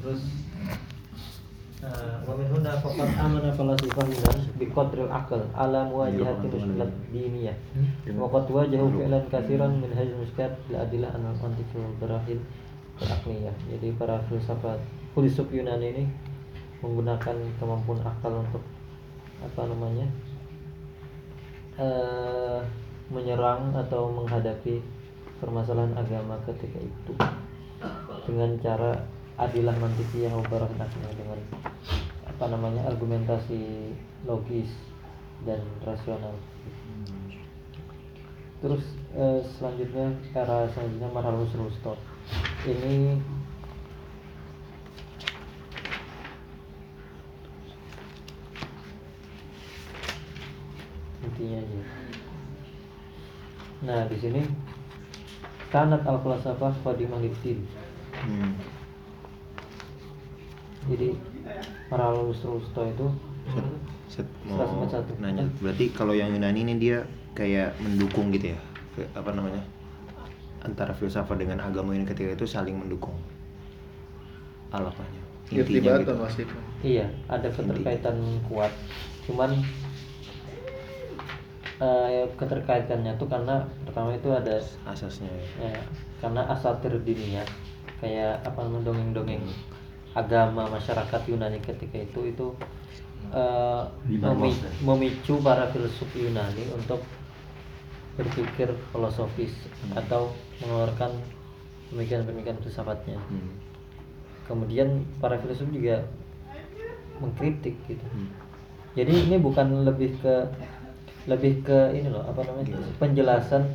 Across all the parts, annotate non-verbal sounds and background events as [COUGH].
terus wa min huna faqad amana falasifah Yunan bi qadril aql ala muwajahati mushkilat diniyah. Wa qad wajahu fi'lan katsiran min hadhihi mushkilat bil adillah an antiqul barahin aqliyah jadi para filsafat filsuf Yunani ini menggunakan kemampuan akal untuk apa namanya uh, menyerang atau menghadapi permasalahan agama ketika itu. Dengan cara adilah mantikiyah barakatnya dengan apa namanya argumentasi logis dan rasional. Terus eh, selanjutnya era selanjutnya Marhalus Rusto ini intinya aja. Nah di sini kanat al falsafah qadimah lidin hmm. Jadi para Rusto itu set, set mau nanya. Berarti kalau yang Yunani ini dia kayak mendukung gitu ya? Apa namanya? Antara filsafat dengan agama ini ketika itu saling mendukung. Alapanya intinya gitu. iya ada keterkaitan Inti. kuat. Cuman uh, keterkaitannya tuh karena pertama itu ada asasnya ya, karena asatir dininya kayak apa namanya dongeng-dongeng agama masyarakat Yunani ketika itu itu uh, memicu para filsuf Yunani untuk berpikir filosofis hmm. atau mengeluarkan pemikiran-pemikiran filsafatnya. Hmm. Kemudian para filsuf juga mengkritik gitu. Hmm. Jadi ini bukan lebih ke lebih ke ini loh apa namanya penjelasan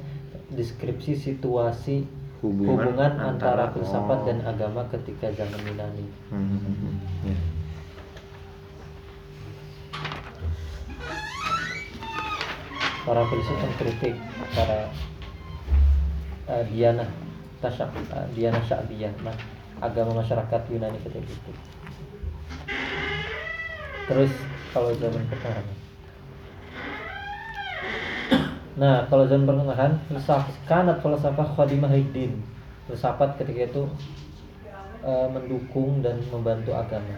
deskripsi situasi hubungan, hubungan antara, antara filsafat oh. dan agama ketika zaman Yunani. Hmm. Yeah. Para filsuf mengkritik para uh, Diana Tasyak uh, Diana Sya'biyah nah, agama masyarakat Yunani ketika itu. Terus kalau zaman pertengahan Nah, kalau zaman pertengahan, filsafat kanat falsafah khadimah din. Filsafat ketika itu e, mendukung dan membantu agama.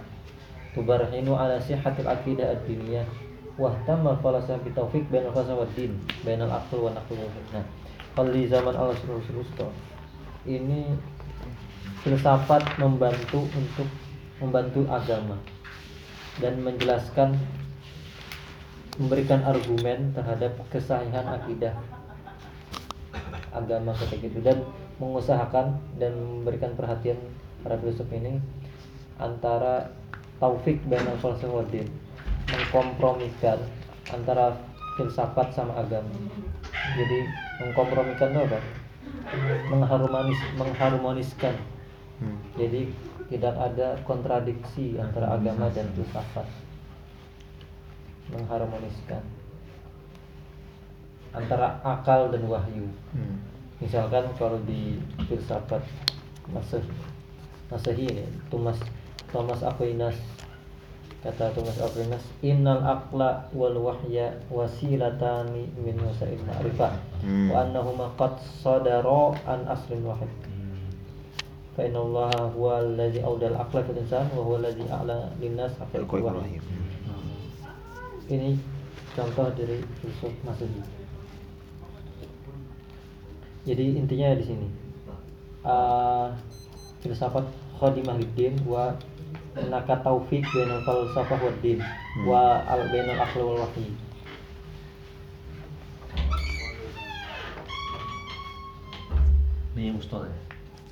Tubarhinu ala sihhatil aqidah ad-diniyah wa tamma falsafah bi falsafah wad din, bainal aql wa naql. Nah, kalau di zaman Subhanahu ini filsafat membantu untuk membantu agama dan menjelaskan memberikan argumen terhadap kesahihan akidah agama ketika itu dan mengusahakan dan memberikan perhatian para filsuf ini antara taufik dan falsafatin mengkompromikan antara filsafat sama agama. Jadi mengkompromikan itu apa? Mengharmonis mengharmoniskan. Hmm. jadi tidak ada kontradiksi antara agama dan filsafat mengharmoniskan antara akal dan wahyu. Hmm. Misalkan kalau di filsafat Masih Masehi ini Thomas Thomas Aquinas kata Thomas Aquinas innal aqla wal wahya wasilatani min wasail ma'rifah hmm. wa annahuma qad sadara an aslin wahid fa inna Allah huwa alladhi awdal aqla fil insan wa huwa alladhi a'la lin nas aqla ini contoh dari filsuf Masehi. Jadi intinya di sini uh, filsafat khadimah lidin wa naka taufik bainal falsafah wa din hmm. wa al bainal akhl wal wahyi. Ini mustol ya?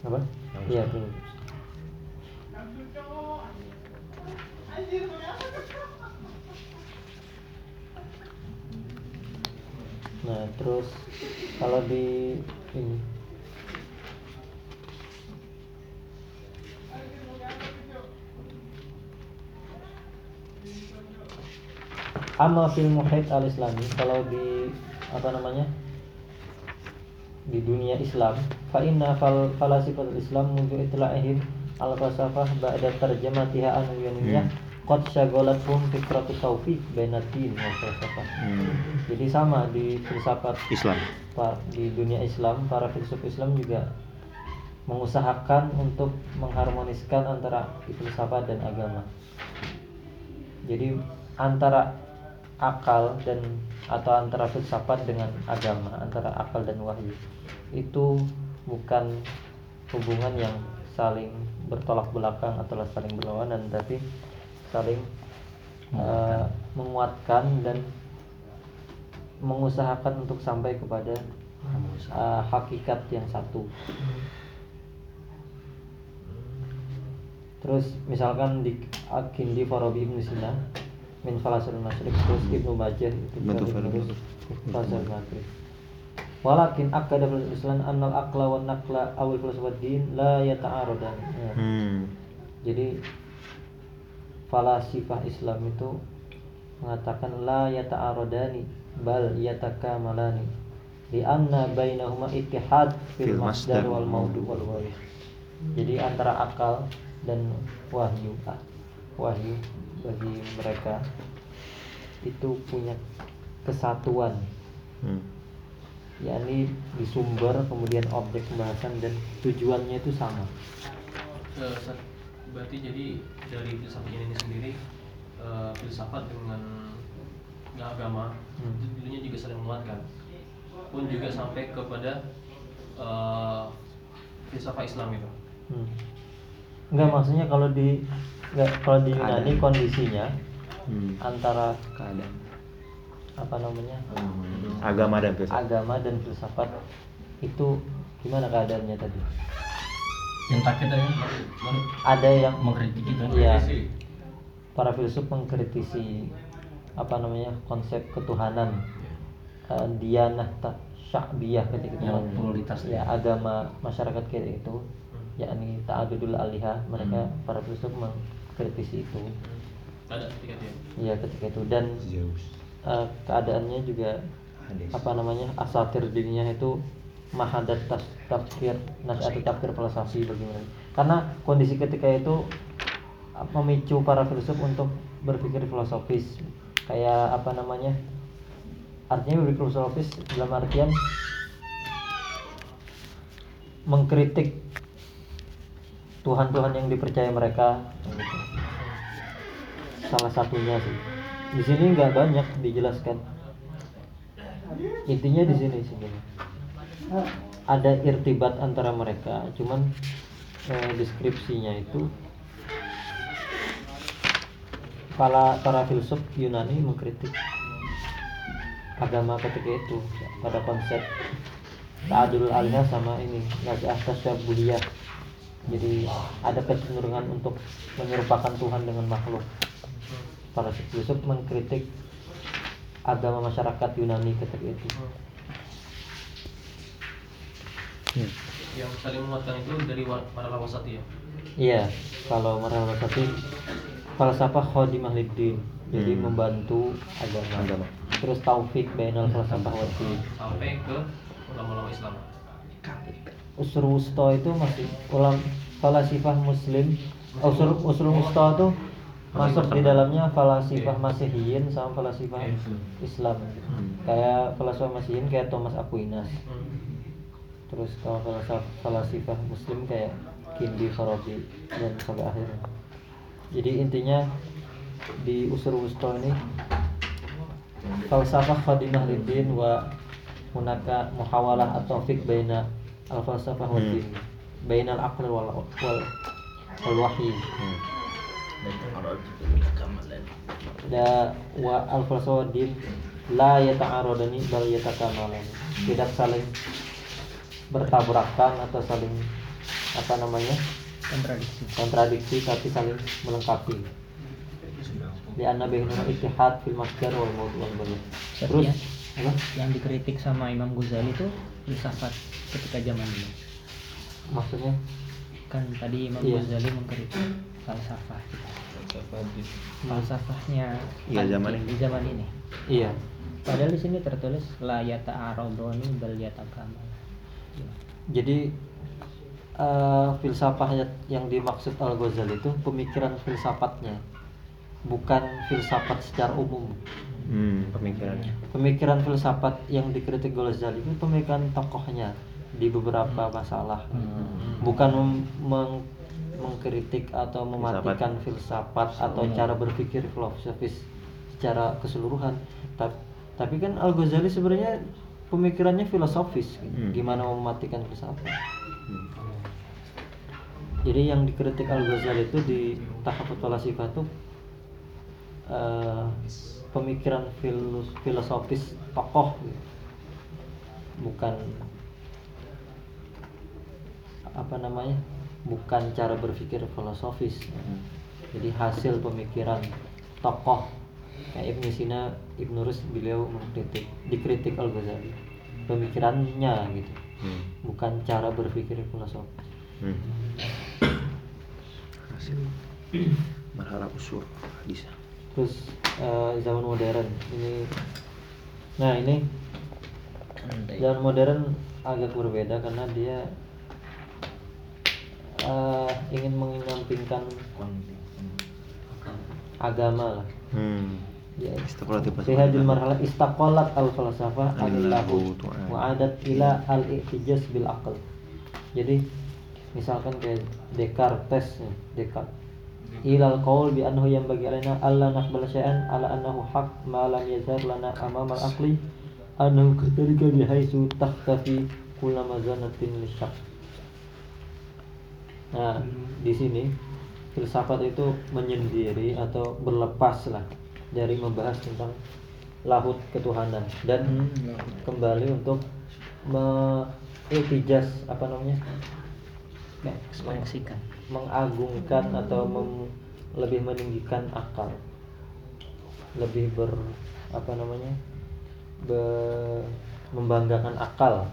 Apa? Iya, benar. Nah terus kalau di ini. Amma fil muhid al islami kalau di apa namanya di dunia Islam fa inna fal falasifat Islam mundu itla'ihim al falsafah ba'da tarjamatiha an yuniyah hmm qad syagalathum fikratu taufiq bainatin wa falsafah. Hmm. Jadi sama di filsafat Islam. Di dunia Islam, para filsuf Islam juga mengusahakan untuk mengharmoniskan antara filsafat dan agama. Jadi antara akal dan atau antara filsafat dengan agama, antara akal dan wahyu itu bukan hubungan yang saling bertolak belakang atau saling berlawanan, tapi saling menguatkan, uh, menguatkan dan mengusahakan untuk sampai kepada uh, hakikat yang satu. Terus misalkan di Akindi Farabi Ibn Sina min falasul masyrik terus Ibnu Majah itu terus falasul maghrib walakin akada fil islam annal aqla wan naqla awil filsafat din la yata'aradan ya. hmm. jadi falasifah Islam itu mengatakan la yata'aradani bal yatakamalani di anna bainahuma ittihad fil masdar wal maudu wal waris jadi antara akal dan wahyu ah, wahyu bagi mereka itu punya kesatuan. Hmm. yakni di sumber kemudian objek pembahasan dan tujuannya itu sama. Uh, berarti jadi dari filsafat ini sendiri uh, filsafat dengan agama hmm. dulunya juga saling menguatkan pun juga sampai kepada uh, filsafat Islam itu hmm. enggak maksudnya kalau di Nggak, kalau di Yunani kondisinya hmm. antara keadaan apa namanya hmm. agama dan filsafat agama dan filsafat itu gimana keadaannya tadi yang tadi tadi ada yang mengkritisi. Ya para filsuf mengkritisi apa namanya konsep ketuhanan. Uh, dianah tak syakbiyah ketika itu ya agama masyarakat kayak itu yakni ta'adudul alihah mereka hmm. para filsuf kritisi itu. Ada ketika itu iya ketika itu. Dan uh, keadaannya juga Hadis. apa namanya asatir dirinya itu mahadat tafsir nas atau tafsir filosofi bagaimana? Karena kondisi ketika itu memicu para filsuf untuk berpikir filosofis. Kayak apa namanya? Artinya berpikir filosofis dalam artian mengkritik Tuhan-Tuhan yang dipercaya mereka. Salah satunya sih. Di sini nggak banyak dijelaskan. Intinya di sini sebenarnya ada irtibat antara mereka cuman eh, deskripsinya itu para para filsuf Yunani mengkritik agama ketika itu pada konsep ta'adul alihah sama ini ngasih atas syabuliyah jadi ada kecenderungan untuk menyerupakan Tuhan dengan makhluk. Para Yusuf mengkritik agama masyarakat Yunani ketika itu hmm. yang saling menguatkan itu dari Marala Wasati ya? Iya kalau Marala Wasati falsafah khodimah liddin. Jadi hmm. membantu agama. agama. Terus taufik bainal falsafah wasi sampai ke ulama-ulama Islam. Usul wusta itu masih ulam falasifah muslim. Usul usul wusta itu masuk di dalamnya falasifah masihiyin sama falasifah Islam. Kayak falasifah masihiyin kayak Thomas Aquinas terus kalau falasifah falasifah muslim kayak Kindi Farabi dan sampai akhirnya jadi intinya di usul wusta ini falsafah khadimah lidin wa munaka muhawalah atau fik baina al falsafah wa din hmm. bainal aql wal wal wal wahyi hmm. da wa al falsafah din la yata'aradani bal yatakamalan tidak saling bertabrakan atau saling apa namanya kontradiksi. kontradiksi tapi saling melengkapi. Di anna bainahuma ittihad fil masdar wal mawdu' wal terus apa? yang dikritik sama Imam Ghazali itu filsafat ketika zaman dulu. Maksudnya? Kan tadi Imam iya. Ghazali mengkritik falsafah. Falsafahnya ya, zaman ini. di zaman ini. Iya. Padahal di sini tertulis la yata arodoni bal yata jadi uh, yang dimaksud Al Ghazali itu pemikiran filsafatnya bukan filsafat secara umum. Hmm, pemikirannya. Pemikiran filsafat yang dikritik Ghazali itu pemikiran tokohnya di beberapa masalah. Bukan mem- meng- mengkritik atau mematikan filsafat. atau cara berpikir filosofis secara keseluruhan. Tapi tapi kan Al Ghazali sebenarnya pemikirannya filosofis Hmm. gimana mematikan filsafat Hmm. jadi yang dikritik Al Ghazali itu di tahap Sifat itu eh, pemikiran filus- filosofis tokoh gitu. bukan apa namanya bukan cara berpikir filosofis jadi hasil pemikiran tokoh kayak Ibn Sina Ibn Rus beliau mengkritik dikritik Al Ghazali pemikirannya gitu Hmm. bukan cara berpikir filosofis Hmm. [COUGHS] Hasil. Marhala usur hadis. terus eh, zaman modern ini nah ini zaman modern agak berbeda karena dia eh, ingin menyampingkan agama lah. Hmm. ya. Hadil marhalah istaqalat al falsafah Anil anil lahu lahu tu'an. wa adat ila al ihtijaz bil aql. Jadi misalkan kayak Descartes ya, Descartes. Ilal qaul bi annahu yang bagi alaina alla naqbal syai'an ala annahu haq ma lam yazhar lana amama al aqli annahu kadhalika bi haitsu takhtafi kullu mazanatin lisyak nah di sini filsafat itu menyendiri atau berlepas lah dari membahas tentang lahut ketuhanan. Dan kembali untuk mengitijas apa namanya? Ekspresikan. mengagungkan atau mem- lebih meninggikan akal. Lebih ber apa namanya? Be- membanggakan akal.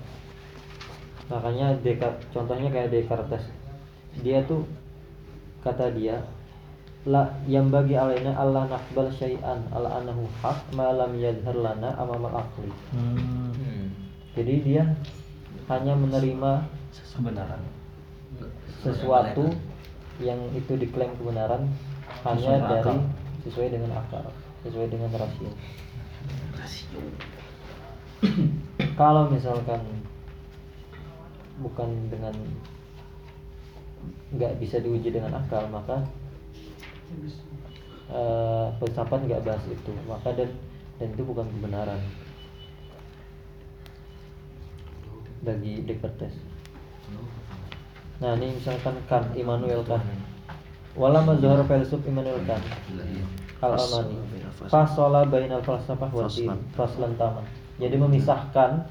Makanya Descartes contohnya kayak Descartes. Dia tuh kata dia la yang bagi alaina Allah nakbal syai'an ala anahu haq ma lam yadhhar lana amamal aqli jadi dia hanya menerima Kebenaran. sesuatu yang itu diklaim kebenaran hanya Sesuai dari akal. sesuai dengan akal, sesuai dengan rasio. Kalau misalkan bukan dengan nggak bisa diuji dengan akal, maka eh, filsafat nggak bahas itu, maka dan dan itu bukan kebenaran. Bagi Descartes. Nah ini misalkan Kant, Immanuel Kant. Walama zuhar filsuf Immanuel Kant. Al-Amani. Fasola bainal falsafah wa din Faslan. Faslan taman Jadi memisahkan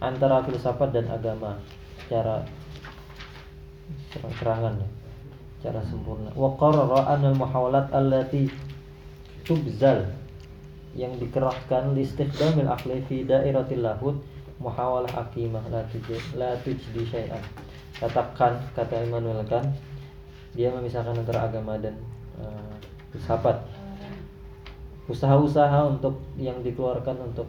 antara filsafat dan agama Secara terang-terangan ya. Sempurna. Wa qarara anal muhawalat allati tubzal. Yang dikerahkan listikdamil akli fi dairatil lahud muhawalah akimah la tuj- la tujdi syai'an. Katakan kata Immanuel Kant dia memisahkan antara agama dan eh, filsafat. Usaha-usaha untuk yang dikeluarkan untuk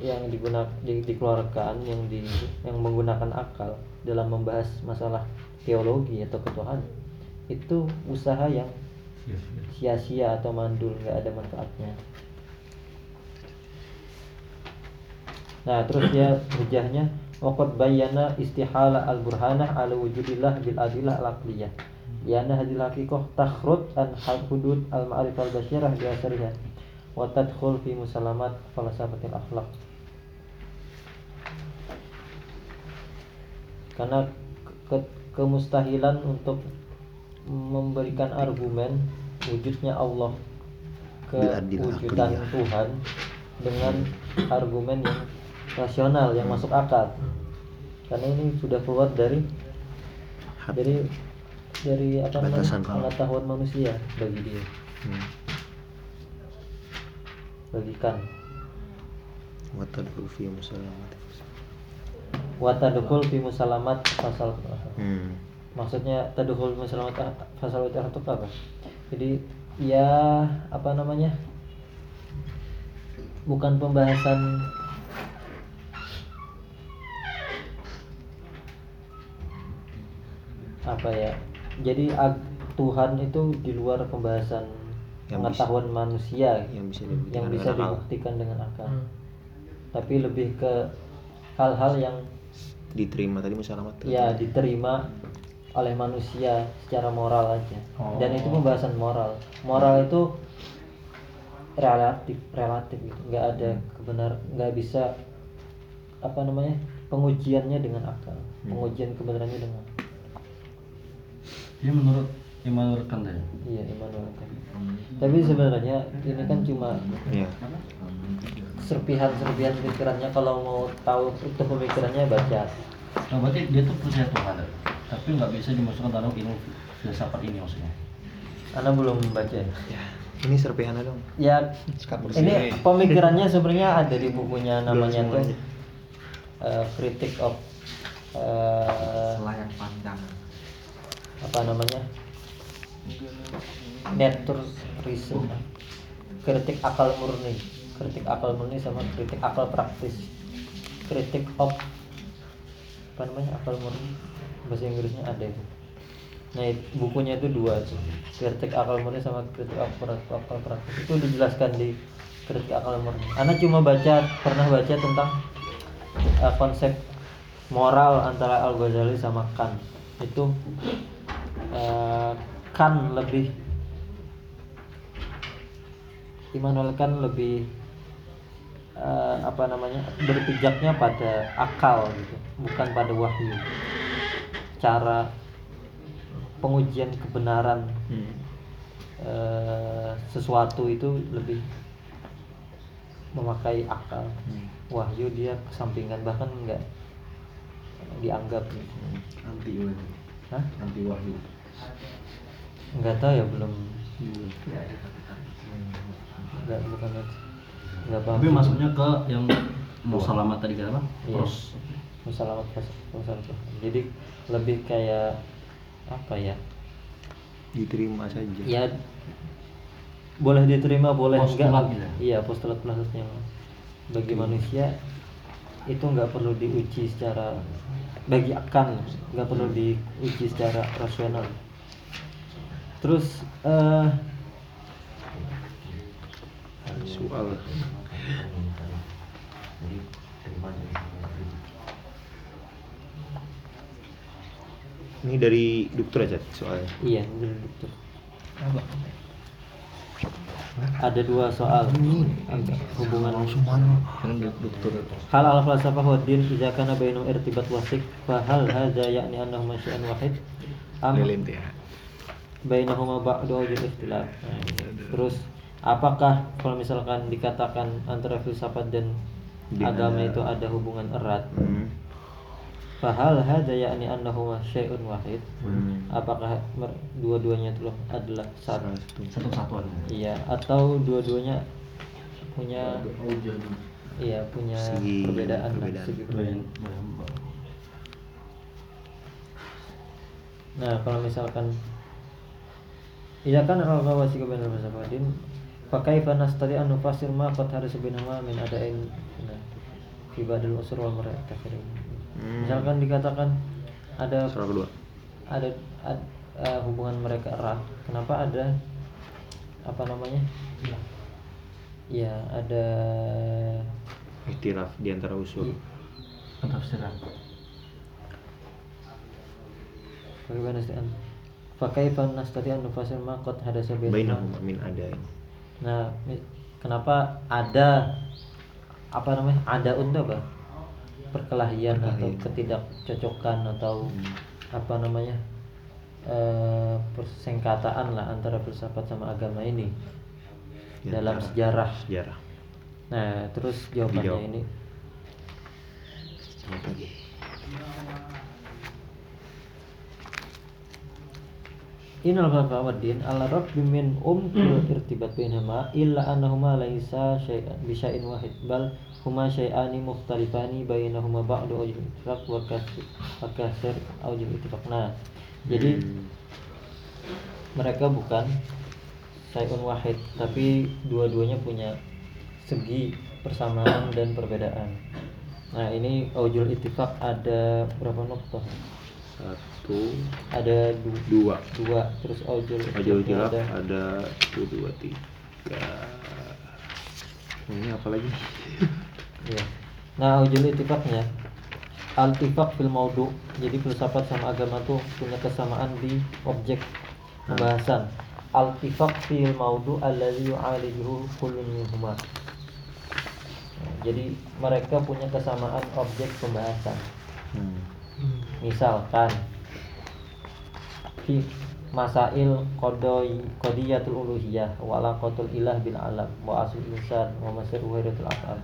yang digunakan dikeluarkan yang di yang menggunakan akal dalam membahas masalah teologi atau ketuhanan itu usaha yang sia-sia atau mandul nggak ada manfaatnya. Nah terus dia hujahnya waqad bayyana istihala al burhanah ala wujudillah bil adillah al aqliyah. Lianna hadil haqiqah takhrud an hudud al ma'rifah al basyarah bi asariha wa tadkhul fi musalamat falsafatil akhlaq karena ke- kemustahilan untuk memberikan argumen wujudnya Allah kewujudan aqliyah. Tuhan dengan argumen yang rasional yang masuk akal karena ini sudah keluar dari dari dari apa namanya pengetahuan manusia bagi dia Hmm. bagi kan Wa tadkhul fi musalamati. Watadukul fi musalamat pasal Hmm. maksudnya tadukul musalamat pasal itu apa? Jadi ya apa namanya? Bukan pembahasan apa ya? Jadi ag- Tuhan itu di luar pembahasan Yang pengetahuan manusia Yang bisa dibuktikan yang bisa dengan akal. dibuktikan dengan akal. Tapi lebih ke hal-hal yang diterima tadi musalamat ya diterima oleh manusia secara moral aja. Oh. dan itu pembahasan moral. Moral itu relatif relatif gitu. Nggak ada kebenar nggak bisa apa namanya pengujiannya dengan akal. Pengujian kebenarannya dengan Ini menurut Immanuel Kant ya? iya Immanuel Kant. Tapi sebenarnya ini kan cuma Iya. Serpihan-serpihan pikirannya kalau mau tahu utuh pemikirannya baca. Nah, berarti dia tuh percaya Tuhan, tapi nggak bisa dimasukkan dalam ilmu filsafat ini maksudnya. Anda belum membaca ya? Ya, ini serpihannya dong. Ya, ini pemikirannya sebenarnya ada di bukunya namanya tuh eh, Critic of eh, Selayang pandang. apa namanya? Nature Reason. Kritik akal murni kritik akal murni sama kritik akal praktis. Kritik of apa namanya akal murni bahasa Inggrisnya ada itu nah bukunya itu dua tuh kritik akal murni sama kritik akal, akal praktis. Itu dijelaskan di kritik akal murni. Anda cuma baca pernah baca tentang eh, konsep moral antara Al Ghazali sama Kant itu eh, Kant lebih Immanuel Kant lebih eh, apa namanya berpijaknya pada akal gitu bukan pada wahyu cara pengujian kebenaran Hmm. eh, sesuatu itu lebih memakai akal Hmm. wahyu dia kesampingan bahkan enggak dianggap gitu. Anti wahyu. Hah? Anti wahyu. nggak tahu ya belum nggak bukan nggak paham Tapi masuknya ke yang mau selamat tadi kan apa? Iya. Terus Musalamat pas musalamat. jadi lebih kayak apa ya Diterima saja. ya boleh diterima boleh Postulat enggak gitu ya? iya postulat maksudnya bagi manusia itu nggak perlu diuji secara bagi akan nggak perlu diuji secara rasional terus eh Soal. Ini dari dokter aja soalnya. iya dari dokter. Ada dua soal. Hubungan. Dokter. Hal al falsafah wa din idza kana bainum irtibat wasik fa hal hadza ya'ni annahu masya'an wahid? Am ya. bainahuma ba'du wajib ikhtilaf. Terus apakah kalau misalkan dikatakan antara filsafat dan agama itu ada hubungan erat Hmm. fahal hadza ya'ni annahuma syai'un wahid Hmm. apakah dua-duanya itu adalah satu satu. satu kesatuan. iya atau dua-duanya punya Oh iya punya Segi perbedaan perbedaan. segi perbedaan. Nah, kalau misalkan Iya kan al-ghawasi kebenaran bersabadin Pakai panas tadi anu fasir ma qad harus binama min adain nah, fi badal usur wal murakkafirin. Hmm. Misalkan dikatakan ada kedua. ada ad- eh, hubungan mereka erat, kenapa ada apa namanya? Ya, ada Ikhtilaf di antara usul. i- Pentafsiran. bagaimana sih an? Pakai panas tadi anu fasir ma qad hadasa Bainahuma min adain. Nah, kenapa ada apa namanya? Ada untuk apa? Perkelahian atau Perkelahian. ketidakcocokan atau apa namanya? eh persengkataan lah antara filsafat sama agama ini Di dalam sejarah. Sejarah. Nah, terus jawabannya Dijawab. ini. Innal khalqa wad din ala rabbi min umkil irtibat bainahuma illa annahuma laisa syai'an bi syai'in wahid bal huma syai'ani mukhtalifani bainahuma ba'du awjuh ittifaq wa kasir wa kasir awjuh ittifaq. Nah, jadi mereka bukan syai'un wahid tapi dua-duanya punya segi persamaan dan perbedaan. Nah, ini awjul ittifaq ada berapa nuktoh? Satu, Ada du- dua. dua terus ojol Ojol ada ada satu, dua, tiga. Ini apa lagi? [LAUGHS] Iya. Nah, ujul ittifaqnya altifak fil maudu jadi filsafat sama agama tuh punya kesamaan di objek pembahasan altifak fil maudu alladhi yu'alijuhu kullun minhuma Nah, jadi mereka punya kesamaan objek pembahasan Hmm. misalkan fi masail qadai qadiyatul uluhiyah wa alaqatul ilah bil alam wa asul insan wa masir wahdatul afal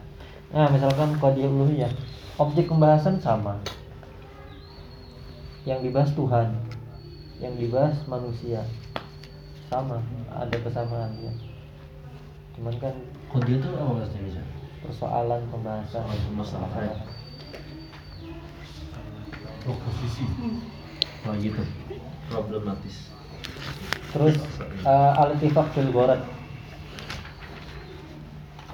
nah misalkan qadiyah uluhiyah objek pembahasan sama yang dibahas Tuhan yang dibahas manusia sama ada kesamaannya cuman kan Kode itu apa maksudnya bisa? persoalan pembahasan Masalah. masalah Proposisi. Oh gitu. Problematis Terus uh, al-ittifaq fil gharad.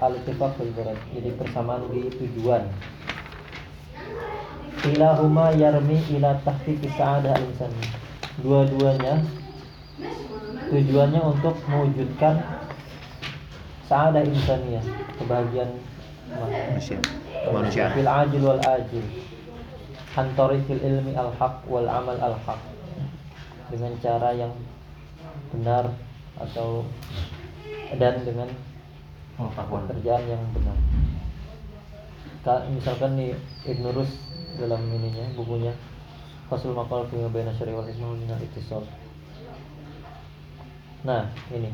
Al-ittifaq fil. Jadi persamaan di tujuan. Kilahuma yarmi ila tahqiqi sa'adah al-insan. Dua-duanya tujuannya untuk mewujudkan sa'adah insaniyah, kebahagiaan Manusia. Kemanusiaan. fil ajil wal ajil antori fil ilmi al haq wal amal al haq dengan cara yang benar atau dan dengan Oh, pekerjaan yang benar. Ka- misalkan nih Ibn Rus dalam ininya bukunya Fasul Maqal fi Mabaina Syari wal Ismail min al Nah, ini.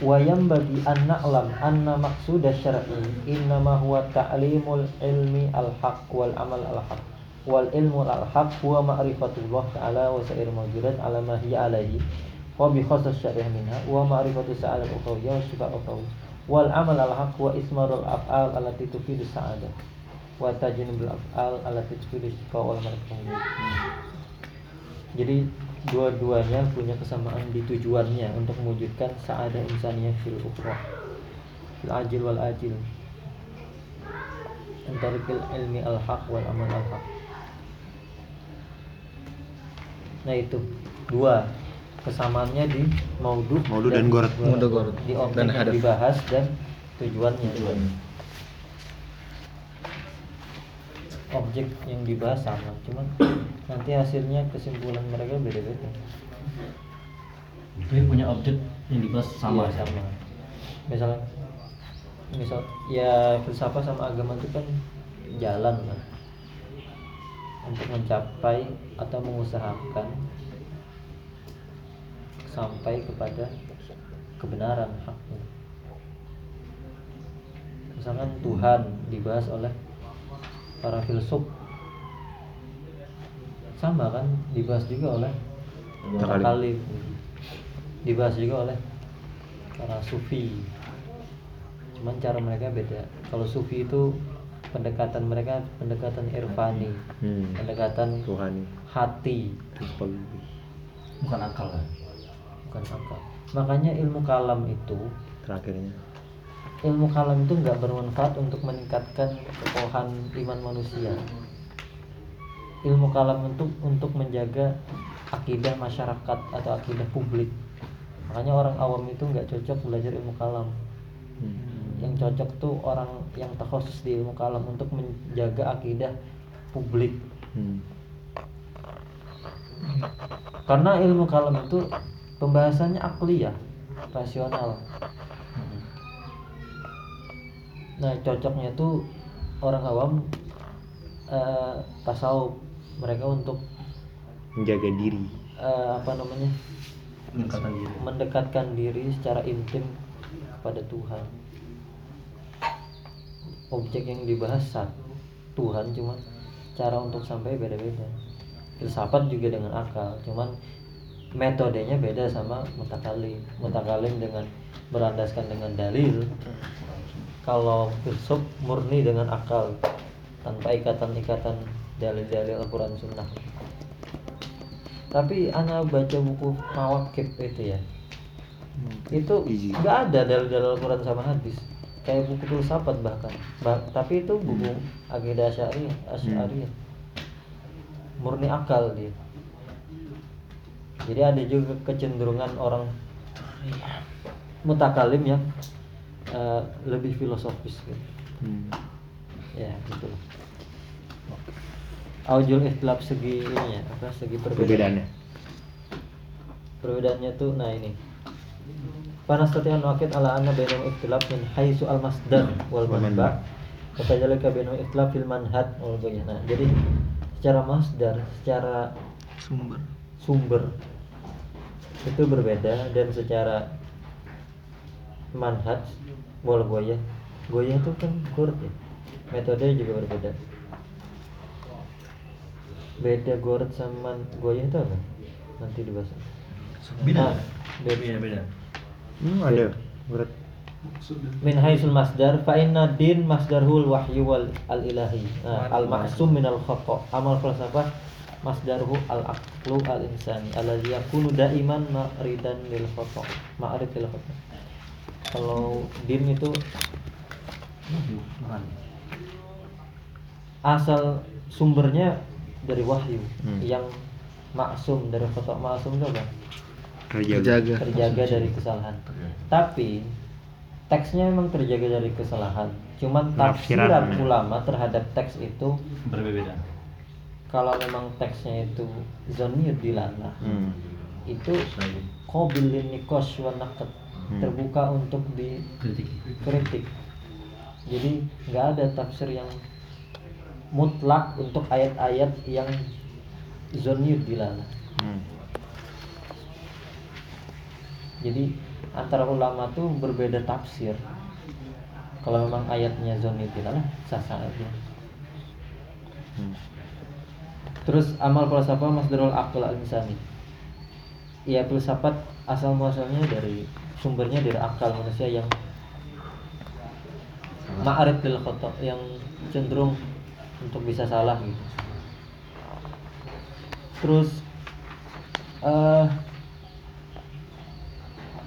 Wayam bagi an na'lam anna maqsud syar'i innama huwa ta'limul ilmi al-haq wal amal al-haq wal ilmu al-haq huwa ma'rifatullah ta'ala wa sa'ir mawjudat ala ma hiya alaihi wa bi khassas syariah minha wa ma'rifatu sa'al al-ukhawiyya wa sifat al wal amal al-haq wa ismarul af'al allati tufidu sa'adah wa tajnibul af'al allati tufidu shifa wal marfah jadi dua-duanya punya kesamaan di tujuannya untuk mewujudkan sa'adah insaniyah fil ukhra fil ajil wal ajil. Antarikil ilmi al haq wal amal al haq nah itu dua kesamaannya di maudu Maudu dan gorot. Maudu gorot. di objek Dan yang hadaf. dibahas dan tujuannya objek yang dibahas sama cuman nanti hasilnya kesimpulan mereka beda-beda Dia punya objek yang dibahas sama. Iya, sama misalnya misal ya filsafat sama agama itu kan jalan kan untuk mencapai atau mengusahakan sampai kepada kebenaran haknya. Misalkan Tuhan dibahas oleh para filsuf. Sama kan? Dibahas juga oleh para Mutakallim. kalif dibahas juga oleh para sufi. Cuman cara mereka beda. Kalau sufi itu pendekatan mereka pendekatan irfani Hmm. pendekatan Tuhan. hati Bukan akal kan? bukan akal makanya ilmu kalam itu Terakhirnya. ilmu kalam itu nggak bermanfaat untuk meningkatkan kekokohan iman manusia ilmu kalam untuk untuk menjaga akidah masyarakat atau akidah publik makanya orang awam itu nggak cocok belajar ilmu kalam Hmm. Yang cocok tuh orang yang terkhusus di ilmu kalam untuk menjaga akidah publik Hmm. karena ilmu kalam itu pembahasannya akliyah rasional nah cocoknya tuh orang awam eh, tasawuf mereka untuk Menjaga diri. eh, apa namanya Pendekatan diri. mendekatkan diri secara intim kepada Tuhan objek yang dibahas satu Tuhan cuma cara untuk sampai beda-beda. Filsafat juga dengan akal cuman metodenya beda sama mutakalim mutakalim dengan berandaskan dengan dalil. Kalau filsuf murni dengan akal tanpa ikatan-ikatan dalil-dalil Al-Quran Sunnah. Tapi anak baca buku Mawakib itu ya. Itu Easy. nggak ada dalil-dalil Al-Quran sama hadis kayak buku filsafat bahkan. Bah- tapi itu buku akidah asyari. Asyari murni akal dia. Jadi ada juga kecenderungan orang mutakalim yang eh, lebih filosofis gitu. Hmm. ya gitu aujul ikhtilaf segi ini ya apa segi perbedaan Perbedaannya. perbedaannya tuh nah ini Panastati'an wakid ala anna bainahum ikhtilaf min haitsu al masdar wal manba wa kadzalika bainahum ikhtilaf fil manhad wal. Nah, jadi secara masdar, secara Sumber. sumber itu berbeda dan secara manhaj wal goyah goyah itu kan gord ya metode juga berbeda beda gord sama goyah itu apa nanti dibahas Beda. Ah, beda. Beda beda. Hmm, ada. Berat. min haisul masdar fa inna din masdarhul wahyu wal al ilahi. Nah, al ma'sum min al khata. Amal falsafah masdarhu al aqlu al insani. Alladhi yakunu daiman ma'ridan lil khata. Ma'rid lil khata. Kalau din itu? Asal sumbernya dari wahyu. Hmm. yang maksum dari khata maksum itu apa Terjaga. terjaga dari kesalahan tapi teksnya memang terjaga dari kesalahan cuman tafsiran ulama terhadap teks itu Berbeda. kalau memang teksnya itu zonir dilalah Hmm. itu kobilin nikos wa naqd Hmm. terbuka untuk Kritik. dikritik jadi nggak ada tafsir yang mutlak untuk ayat-ayat yang zonir dilalah Hmm. Jadi antara ulama tuh berbeda tafsir kalau memang ayatnya zonir dilalah sah sah aja Hmm. Terus amal falsafah masdarul akal al insani. Iya filsafat asal muasalnya dari sumbernya dari akal manusia yang ma'arif lil khata yang cenderung untuk bisa salah gitu. Terus eh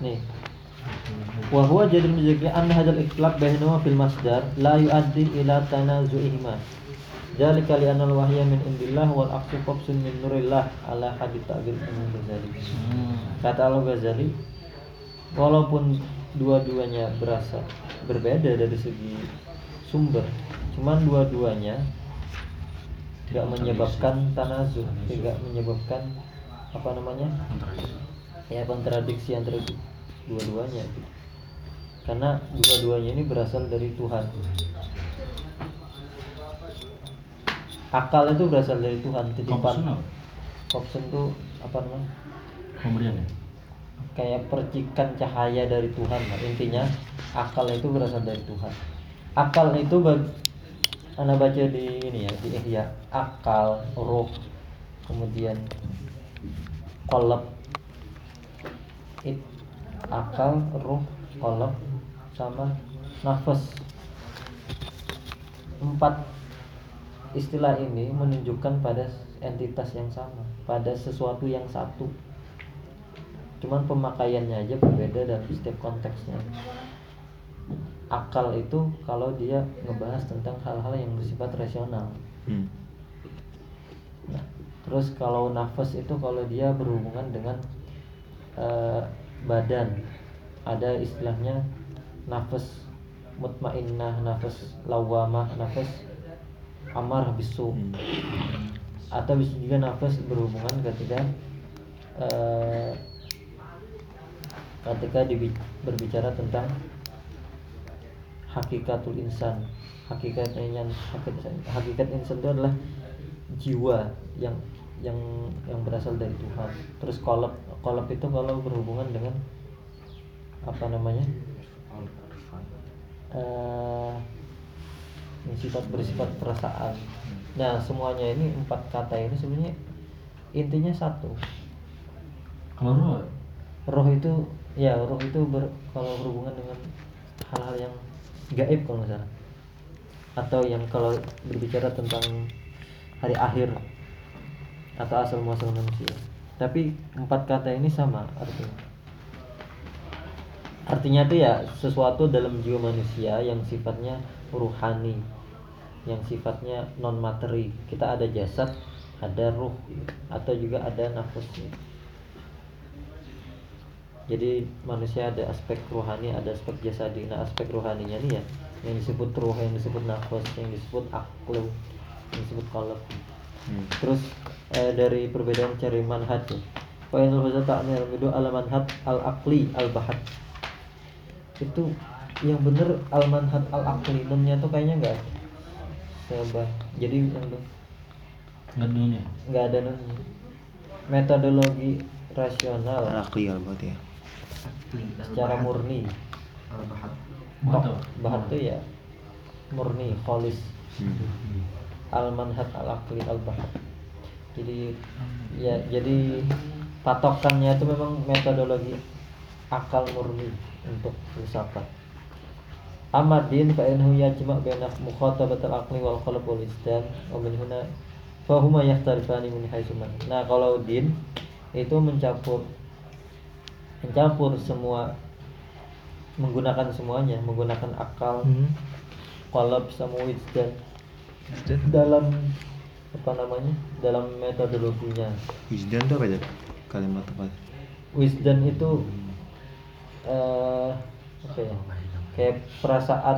nih. Wa huwa jadil mujaki anna hadzal ikhtilaf bainahuma fil masdar la yuaddi ila tanazu'ihima Dzalika li anna al-wahya min indillah wal aqsu qabsun min nurillah. Ala hadith ta'bir Imam Ghazali. Hmm. Kata Al-Ghazali, walaupun dua-duanya berasa berbeda dari segi sumber, cuman dua-duanya tidak menyebabkan tanazu, tidak menyebabkan apa namanya? ya kontradiksi antara dua-duanya gitu. karena dua-duanya ini berasal dari Tuhan akal itu berasal dari Tuhan titipan? Kopsen itu apa namanya Pemberian ya? kayak percikan cahaya dari Tuhan lah. intinya akal itu berasal dari Tuhan akal itu bag anda baca di ini ya di Ihya akal roh kemudian kolab it akal roh kolab sama nafas. Empat istilah ini menunjukkan pada entitas yang sama pada sesuatu yang satu. Cuman pemakaiannya aja berbeda dalam setiap konteksnya. Akal itu kalau dia ngebahas tentang hal-hal yang bersifat rasional. Hmm. Nah, terus kalau nafas itu kalau dia berhubungan dengan eh, badan. Ada istilahnya nafas mutmainnah nafas lawamah nafas amar bisu. Hmm. atau bisa juga nafas berhubungan ketika eh, ketika berbicara tentang hakikatul insan. Hakikatnya hakikat, hakikat insan itu adalah jiwa yang yang yang berasal dari Tuhan. Terus kolab kolab itu kalau berhubungan dengan apa namanya? Yang sifat bersifat perasaan. Nah semuanya ini empat kata ini sebenarnya intinya satu. Kalau roh? Roh itu ya roh itu ber, kalau berhubungan dengan hal-hal yang gaib kalau nggak salah. Atau yang kalau berbicara tentang hari akhir atau asal muasal manusia. Tapi empat kata ini sama artinya. Artinya itu ya sesuatu dalam jiwa manusia yang sifatnya ruhani yang sifatnya non materi kita ada jasad ada ruh atau juga ada nafas jadi manusia ada aspek rohani ada aspek jasadi. Nah aspek rohaninya nih ya yang disebut ruh yang disebut nafas yang disebut aklu yang disebut kolab Hmm. terus eh, dari perbedaan cari manhaj ya. Fa'inul huza ta'nil midu al manhaj al aqli al bahat itu yang bener al manhaj al aqli nunnya tuh kayaknya enggak Sebah. jadi yang tuh nggak dunia nggak ada metodologi rasional. Al-aqli al-bahat ya. secara murni. Oh, apa? bahat tuh ya murni kholis. Hmm. Al manhaj al aqli al bahat jadi ya jadi patokannya itu memang metodologi akal murni untuk filsafat. Amma din fa innahu yajma' baina mukhatabat al-aqli wal qalb wal isdan wa min huna fa huma yahtarifani min haitsu man. Nah, kalau din itu mencampur mencampur semua menggunakan semuanya, menggunakan akal, qalb sama wisdan dalam apa namanya? dalam metodologinya. Wisdan tuh apa ya? Kalimat apa? Wisdan itu eh apa ya? Kayak perasaan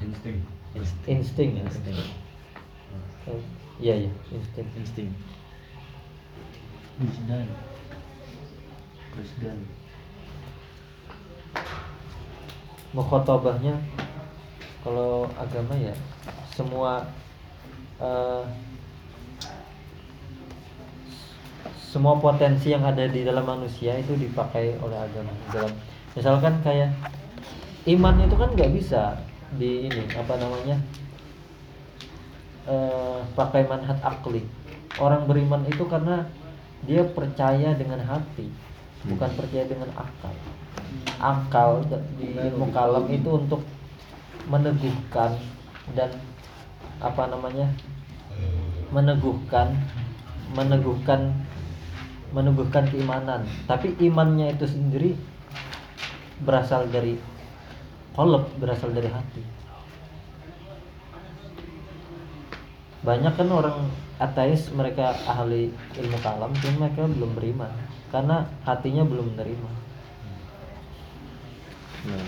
Insting. insting ya. Eh, Iya ya, insting. Insting. Wisdan Wisdan Mukhotobahnya kalau agama ya semua eh, semua potensi yang ada di dalam manusia itu dipakai oleh agama. Dalam misalkan kayak iman itu kan nggak bisa di ini apa namanya eh, pakai manhat akli. Orang beriman itu karena dia percaya dengan hati bukan percaya dengan akal. Akal di ilmu itu untuk meneguhkan dan apa namanya meneguhkan meneguhkan meneguhkan keimanan. Tapi imannya itu sendiri berasal dari kolab berasal dari hati. Banyak kan orang ateis mereka ahli ilmu kalam tapi mereka belum beriman. Karena hatinya belum menerima. Nah.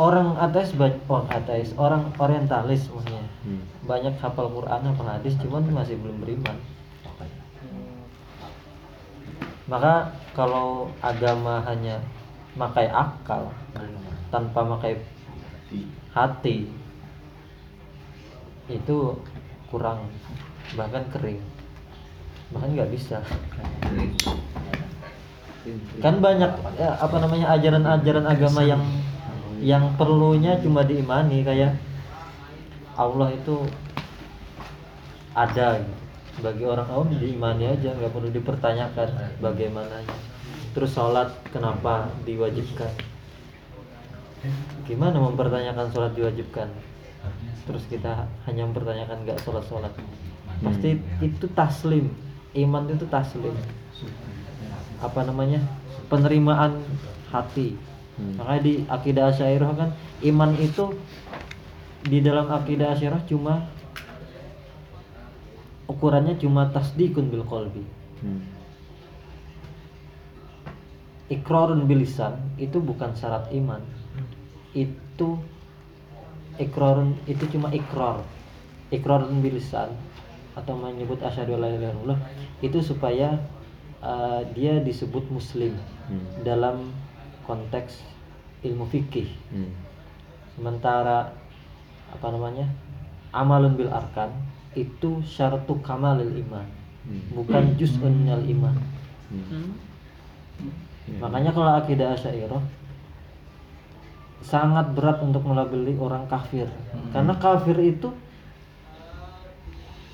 orang ateis oh ateis orang orientalis maksudnya Hmm. banyak hafal Quran hafal hadis cuman masih belum beriman. Maka kalau agama hanya makai akal tanpa makai hati itu kurang bahkan kering. Bahkan nggak bisa. Kan banyak ya, apa namanya ajaran-ajaran agama yang yang perlunya cuma diimani kayak Allah itu ada gitu. bagi orang awam diimani aja nggak perlu dipertanyakan bagaimananya terus sholat kenapa diwajibkan? Gimana mempertanyakan sholat diwajibkan? Terus kita hanya mempertanyakan nggak sholat sholat. Pasti itu taslim. Iman itu taslim. Apa namanya? Penerimaan hati. Makanya di akidah asyairah kan iman itu di dalam akidah asyairah cuma ukurannya cuma tasdikun bil qalbi Hmm. ikrarun bilisan itu bukan syarat iman itu ikrarun itu cuma ikrar ikrarun bilisan atau menyebut asyhadu alla ilaha illallah itu supaya uh, dia disebut muslim Hmm. dalam konteks ilmu fikih Hmm. sementara apa namanya amalun bil arkan itu syaratu kamalil iman Hmm. bukan juz'un minal iman Hmm. Ya. Makanya kalau akidah Asy'ariyah sangat berat untuk melabeli orang kafir. Karena kafir itu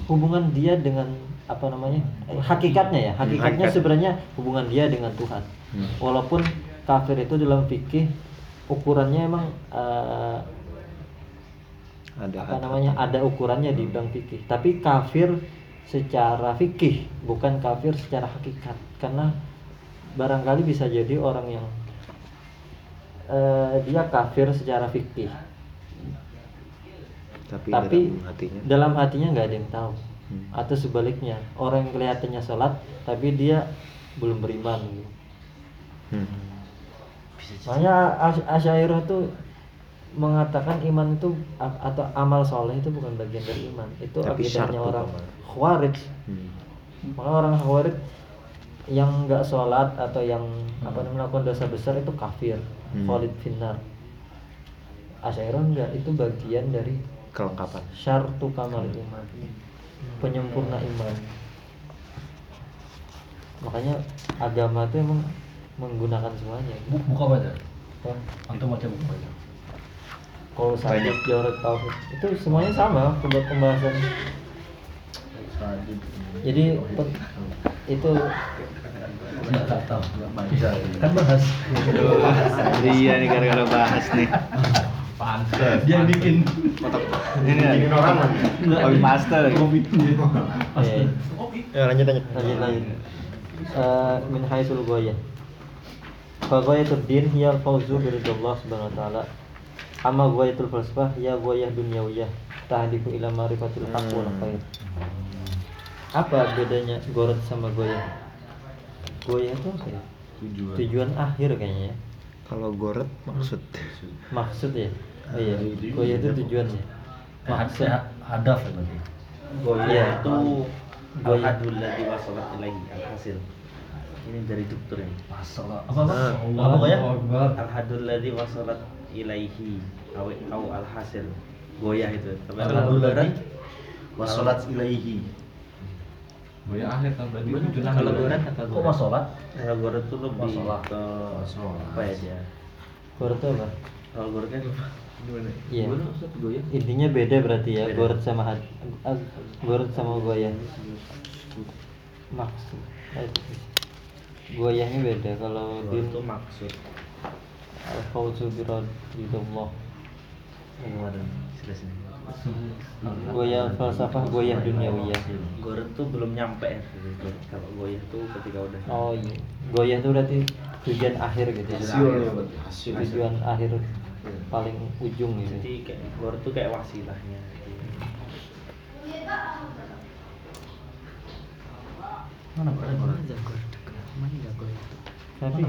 hubungan dia dengan apa namanya? eh, hakikatnya ya. Hakikatnya hakikat. sebenarnya hubungan dia dengan Tuhan. Hmm. Walaupun kafir itu dalam fikih ukurannya emang eh, Ada apa namanya? ada ukurannya di bidang fikih. Tapi kafir secara fikih bukan kafir secara hakikat. Karena barangkali bisa jadi orang yang eh, dia kafir secara fikih, Tapi, tapi dalam hatinya. dalam hatinya nggak ada yang tahu. Hmm. Atau sebaliknya, orang yang kelihatannya sholat tapi dia belum beriman. Gitu. Hmm. Makanya As- Asyairah tuh mengatakan iman itu atau amal soleh itu bukan bagian dari iman. Itu akidahnya orang khawarij. Hmm. maka orang khawarij yang nggak sholat atau yang apa namanya melakukan dosa besar itu kafir. Hmm. khalid finnar. Asyairah enggak itu bagian dari kelengkapan. syartu kamal iman. Penyempurna iman. Makanya agama itu emang menggunakan semuanya. Gitu. Bu- buka baca. Antum baca buku baca kalau sakit jorok tauhid itu semuanya sama buat pembahasan. Jadi itu kan bahas. Iya nih gara-gara bahas nih. Dia yang bikin ini bikin orang lagi. Master eh, ya lanjut lanjut. Lanjut lanjut. Eh, min haisul goyah Fagoyatul din hiya al-fawzu biridallah subhanahu wa ta'ala Amma goyatul falsafah hiya goyah dunyawiyah Tahdiku ila marifatil haq wal khair Apa bedanya gorot sama goyah? Goyah itu apa ya? Tujuan. Tujuan akhir kayaknya ya kalau goret maksud Maksud ya? Oh iya, goyah itu tujuannya Maksud maksudnya hadaf ya berarti Goyah Iya. itu Goyah. Al-hadul ladhi wasalat ilaihi Al-hasil Ini dari dokter ini masalah apa apa Ah. apa ya Al-hadul wasalat ilaihi Awi au al-hasil Goyah itu Tapi Al-hadul ladhi wasalat ilaihi Goyah akhir kan berarti Kalau apa kok masalah Kalau goret itu lebih Wasalat. ke Apa ya dia Goret itu apa? Kalau goret kan Iya. Gimana? Intinya beda berarti ya, goret sama had, goret sama goyah. Maksud. Ah. Goyahnya beda kalau din itu maksud al-fawzu Jelasin Goyah falsafah, goyah duniawiyah. Goret itu belum nyampe ya Kalau goyah itu ketika udah Oh iya. Goyah itu berarti tujuan akhir gitu ya. Hasil ya. Tujuan akhir paling ujung gitu. Jadi kayak goret itu kayak wasilahnya mana berada Tapi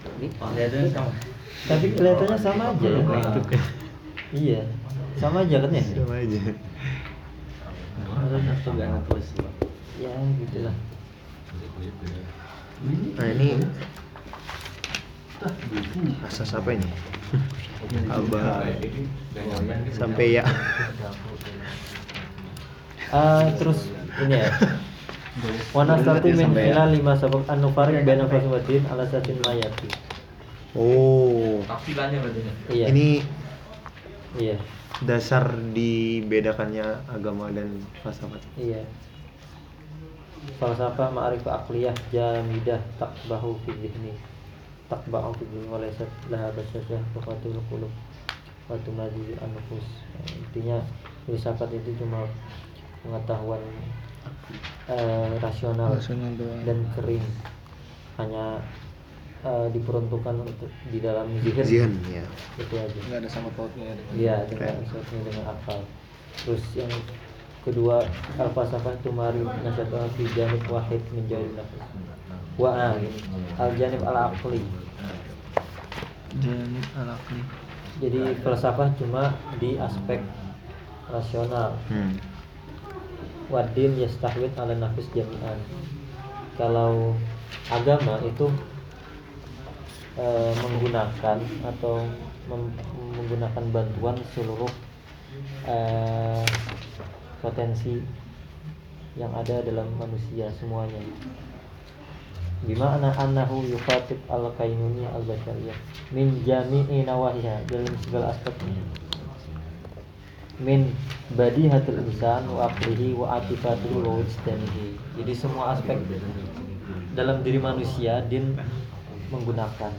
Kelihatannya sama tapi kelihatannya sama aja ya. Iya. Sama aja kan ya? sama aja Ya gitu lah. nah ini asas apa ini [LAUGHS] abah sampai ya Ah, terus ini ya. Wana satu min Sampai ya. ila lima sabab an nufarik baina faswatin ala satin mayati. oh Tafsirannya berarti. Iya. ini iya. dasar dibedakannya agama dan falsafat Iya. Falsafah ma'rifah akliyah jamidah takbahu fi dhihni. Takbahu fi dhihni walaysat laha basyashah tufatul qulub wa tunadi an-nufus. Intinya filsafat itu cuma pengetahuan eh, rasional Rasional doang. dan kering hanya eh, diperuntukkan untuk di dalam zihir zihan ya itu aja nggak ada sama pautnya Iya dengan sesuatu dengan akal. Terus yang kedua al falsafah itu mari nasyatu fi janib wahid min janib nafs. Wa al janib al aqli. janib alakli Jadi falsafah cuma di aspek rasional. hmm. Wadin yastahwid ala nafis jami'an. Kalau agama itu eh, menggunakan atau mem- menggunakan bantuan seluruh eh, potensi yang ada dalam manusia semuanya. Bimana annahu yufatib al kainuni al bashariyah min jami'i nawahiha dalam segala aspeknya min badihatul insan wa aqlihi wa atifatihi wa wujdanihi. Jadi semua aspek dalam diri manusia din menggunakan.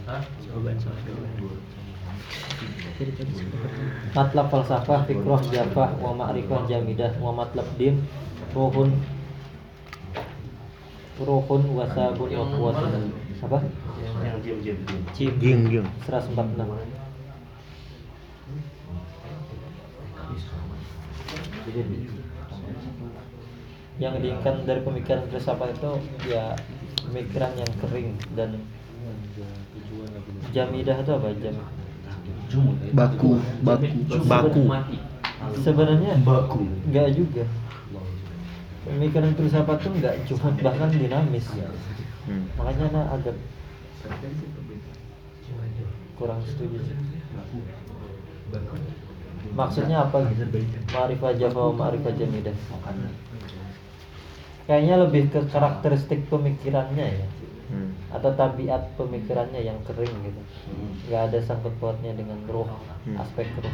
Matlab falsafah fikroh jafah wa ma'rifah jamidah wa matlab din ruhun ruhun wa sabun wa kuwatun apa? Yang diam-diam. Cim. Ging ging 146 yang diinginkan dari pemikiran filsafat itu ya pemikiran yang kering dan jamidah itu apa? Jam baku baku. Baku. Sebenarnya Baku. nggak juga. Pemikiran filsafat tuh nggak cuma bahkan dinamis. Hmm. makanya nah agak kurang setuju maksudnya apa gitu ma'rifah jafa ma'rifah jamidah kayaknya lebih ke karakteristik pemikirannya ya Hmm. atau tabiat pemikirannya yang kering gitu nggak ada sangkut pautnya dengan roh Hmm. aspek roh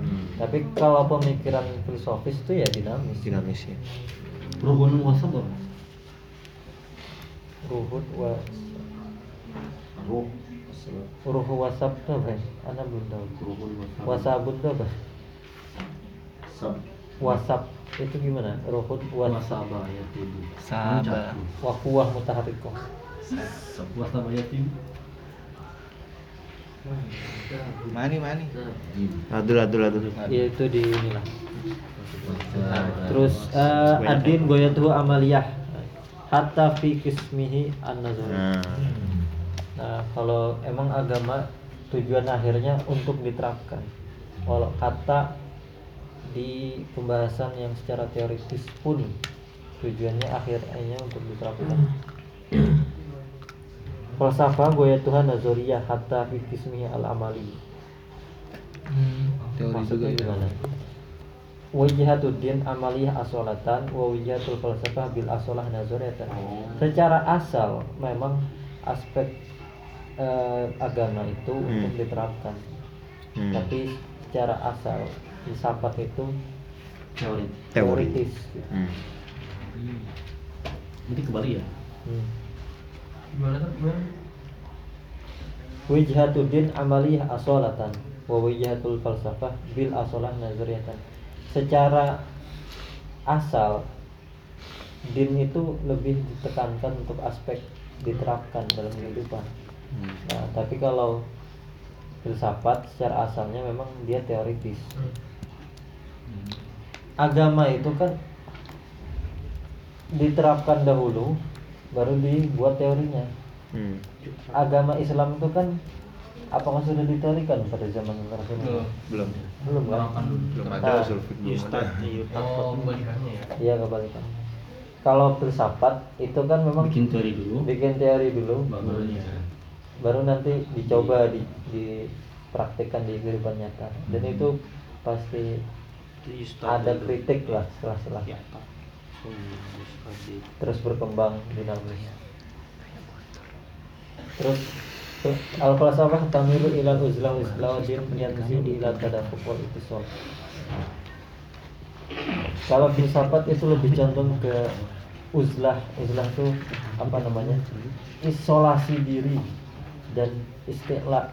Hmm. tapi kalau pemikiran filosofis itu ya dinamis dinamis ya Ruhun wasab apa? ruhut wa Ruh. Ruh wasab tuh apa ya? anak belum tahu. Ruhun wasabun tuh apa Sab. wasab. Itu gimana? Ruhut wasab Wasaba ya tibu. sabar wakuah mutaharikoh Wasaba ya tibu. mani mani. Adul adul adul. Ya itu di inilah. Terus eh, adin goyatuhu amaliyah. Hatta fi kismihi an nah Nah, kalau emang agama tujuan akhirnya untuk diterapkan. Walau kata di pembahasan yang secara teoritis pun tujuannya akhirnya untuk diterapkan. Falsafah goya Tuhan nazariyah hatta fi qismihi al amali. teori juga Maksudnya ya gimana? Wajihatuddin amaliyah asolatan wa wajihatul falsafah bil asolah nazariyatan. Secara asal memang aspek eh, agama itu Hmm. untuk diterapkan. Hmm. Tapi secara asal filsafat itu Teori. teori teoritis. hmm. Jadi kembali ya. Hmm. Gimana tuh? Gimana? Wijhatuddin amaliyah asolatan wa wijhatul falsafah bil asolah nazariyatan. Secara asal din itu lebih ditekankan untuk aspek diterapkan dalam kehidupan. Hmm. Nah, tapi kalau filsafat secara asalnya memang dia teoritis. Agama itu kan diterapkan dahulu baru dibuat teorinya. Hmm. Agama Islam itu kan apakah sudah diteorikan pada zaman Rasulullah? belum Belum kan? belum ada Nah, usul belum Yustad ada Oh, kebalikannya ya. Iya kebalikan. Kalau filsafat itu kan memang Bikin teori dulu. bikin teori dulu. Baru nanti dicoba di dipraktikkan di kehidupan nyata. Dan itu pasti ada kritik lah setelah-setelah. Terus berkembang dinamis terus al falsafah tamilu ila uzlah uzlah din yanzilu ila tadafuq wal ittisal kalau filsafat itu lebih condong ke uzlah uzlah itu apa namanya? Isolasi diri dan istilah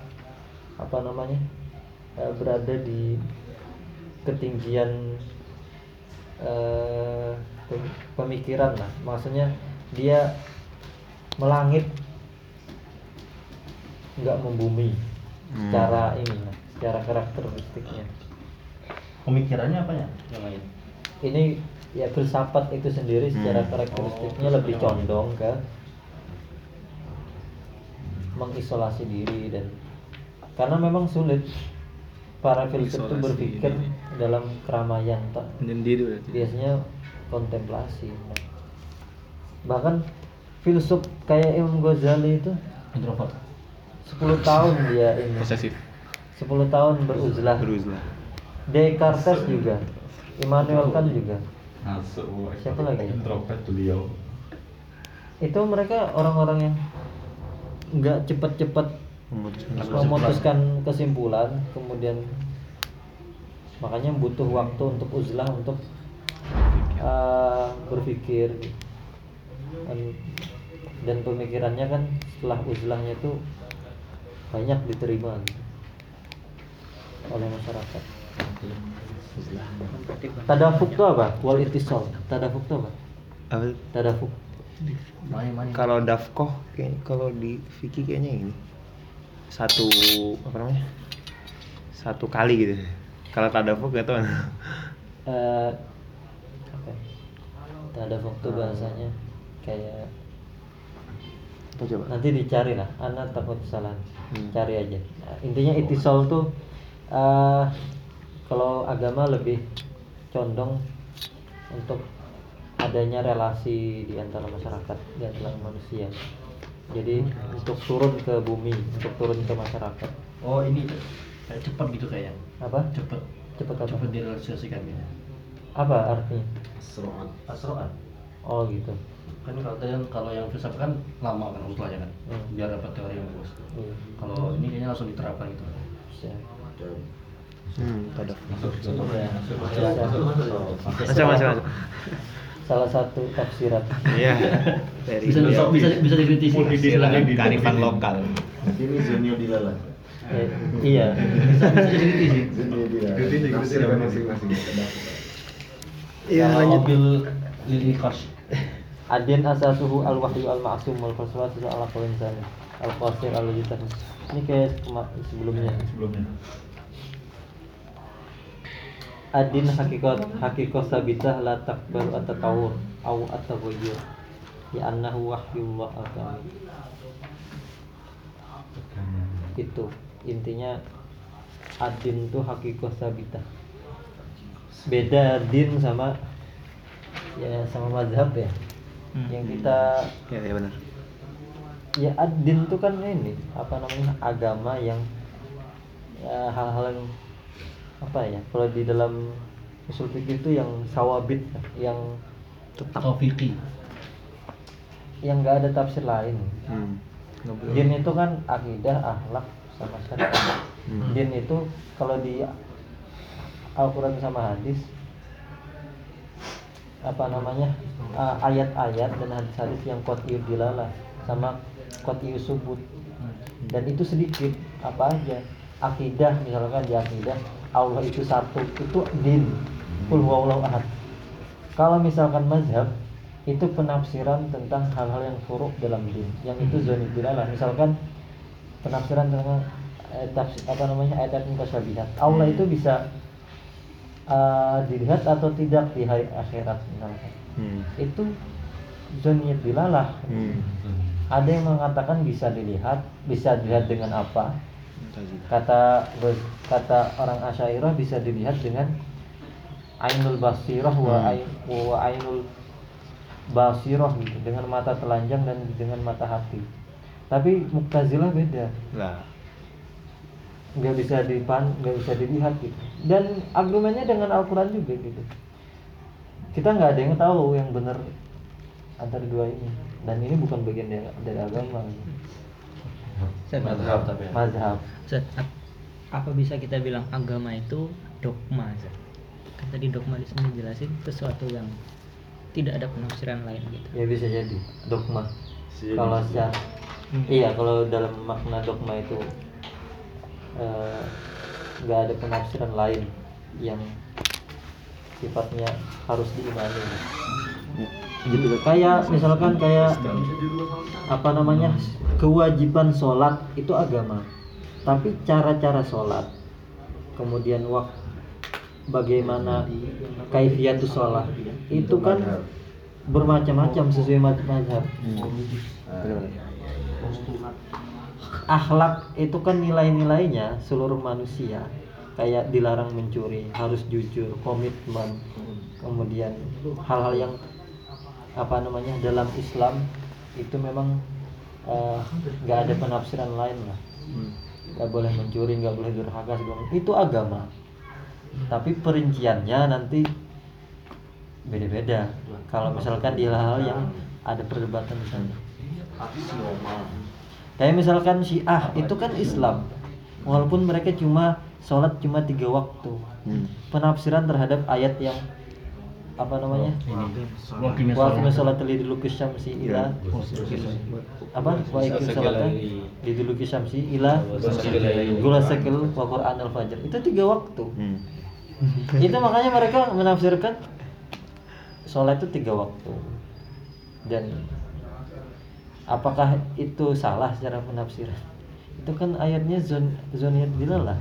apa namanya eh, berada di ketinggian eh, pem- pemikiran lah maksudnya dia melangit nggak membumi Hmm. secara ini lah secara karakteristiknya Pemikirannya apa ya? Yang lain. ini ya filsafat itu sendiri secara Hmm. karakteristiknya lebih condong ke mengisolasi diri dan karena memang sulit para filsuf itu berpikir diri. dalam keramaian tak menyendiri berarti biasanya kontemplasi bahkan filsuf kayak Imam Ghazali itu Introvert. 10 tahun dia ini posesif 10 tahun beruzlah beruzlah Descartes juga Immanuel Kant juga Masuk. Siapa lagi? Introvert beliau. itu mereka orang-orang yang nggak cepat-cepat memutuskan kesimpulan. kemudian makanya butuh waktu untuk uzlah untuk uh, berpikir. Dan, dan pemikirannya kan setelah uzlahnya itu banyak diterima oleh masyarakat. Tadafuk itu apa? Wal itisol tadafuk itu apa? Tadafuk. Kalau dafkoh kalau di Vicky kayaknya ini. Satu apa namanya? Satu kali gitu. Kalau tadafuk gak tau eh apa ya? tadafuk itu bahasanya kayak Apa coba? nanti dicari lah anak takut kesalahan Hmm. cari aja. Nah, intinya itisol tuh eh, kalau agama lebih condong untuk adanya relasi di antara masyarakat di antara manusia jadi untuk turun ke bumi untuk turun ke masyarakat Oh ini kayak cepat gitu kayaknya. apa Cepet. Cepet apa? Cepet direalisasikan gitu. apa artinya Seroan. Asroan. oh gitu Kan kalau tadi kan kalau yang filsafat kan lama kan usulnya kan. Hmm. Biar dapat teori yang bagus. Iya. Kalau ini kayaknya langsung diterapkan gitu. Bisa. Hmm, ada. Masuk, masuk. Iya. Masuk, masuk, masuk. Salah satu tafsiran Iya. Dari Bisa bisa bisa, bisa dikritisi. Tafsiran kearifan lokal. Ini Zenio Dilala. Eh, iya Bisa bisa dikritisi. Zenio Dilala. Tafsirkan masing-masing. Iya, lanjut. mobil lili kars. Adin asasuhu al wahyu al ma'sum wal falsafatu ala sani al qasir al jitah ini kayak sebelumnya Sebelumnya. Adin hakikat hakikat sabitah la takbaru at-tatawur au at-taghayyur ya annahu wahyullah al-kamil itu intinya adin tuh hakikat sabitah beda din sama ya sama mazhab ya. Yang kita Ya, ya benar. ya ad-din itu kan ini apa namanya agama yang ya, hal-hal yang apa ya kalau di dalam usul fikih itu yang sawabit yang Atau fikih. yang nggak ada tafsir lain Hmm. Din itu kan akidah akhlak sama syariat Hmm. din itu kalau di Al-Quran sama hadis apa namanya uh, ayat-ayat dan hadis-hadis yang qat'iyud dilalah sama qat'iyus subut dan itu sedikit apa aja akidah misalkan di akidah Allah itu satu itu din. Kul ahad. Kalau misalkan mazhab itu penafsiran tentang hal-hal yang furuk dalam din. Yang itu zonid dilalah misalkan penafsiran tentang eh, tafsir, apa namanya ayat-ayat mutasyabihat. Allah itu bisa uh, dilihat atau tidak di hari akhirat misalkan. Hmm. itu zonid dilalah Hmm. ada yang mengatakan bisa dilihat bisa dilihat dengan apa. Kata kata orang asyairah bisa dilihat dengan ainul basirah wa, Hmm. ain, wa ainul basirah gitu. Dengan mata telanjang dan dengan mata hati. Tapi muktazilah beda. Nggak bisa dipan nggak bisa dilihat gitu. Dan argumennya dengan Al-Quran juga gitu. Kita nggak ada yang tahu yang benar antara dua ini. Dan ini bukan bagian dari, dari agama gitu. Mazhab tapi ya. mazhab apa bisa kita bilang agama itu dogma? Kan tadi dogma di sini jelasin sesuatu yang tidak ada penafsiran lain gitu. ya bisa jadi. Dogma. Kalau secara iya kalau dalam makna dogma itu eh, nggak ada penafsiran lain yang sifatnya harus diimani gitu kayak misalkan kayak apa namanya kewajiban sholat itu agama. Tapi cara-cara sholat kemudian waktu bagaimana kaifiatus sholat itu kan bermacam-macam sesuai mazhab akhlak itu kan nilai-nilainya seluruh manusia. Kayak dilarang mencuri harus jujur komitmen kemudian hal-hal yang apa namanya dalam Islam itu memang eh, nggak ada penafsiran lain lah. Nggak boleh mencuri nggak boleh durhaka segala itu agama. Tapi perinciannya nanti beda-beda. Kalau misalkan di hal-hal yang ada perdebatan misalnya. Kayak misalkan Syiah itu kan Islam. Walaupun mereka cuma sholat cuma tiga waktu. Hmm. penafsiran terhadap ayat yang apa namanya? Waktu wa aqimis misalnya. sholata liduluki syamsi ila. Apa? Wa aqimis sholata liduluki syamsi ila. Gulasakil wa qur'an al fajr itu tiga waktu. Hmm. [LAUGHS] itu makanya mereka menafsirkan sholat itu tiga waktu. Dan apakah itu salah secara penafsiran? Itu kan ayatnya zon zoniyat dilalah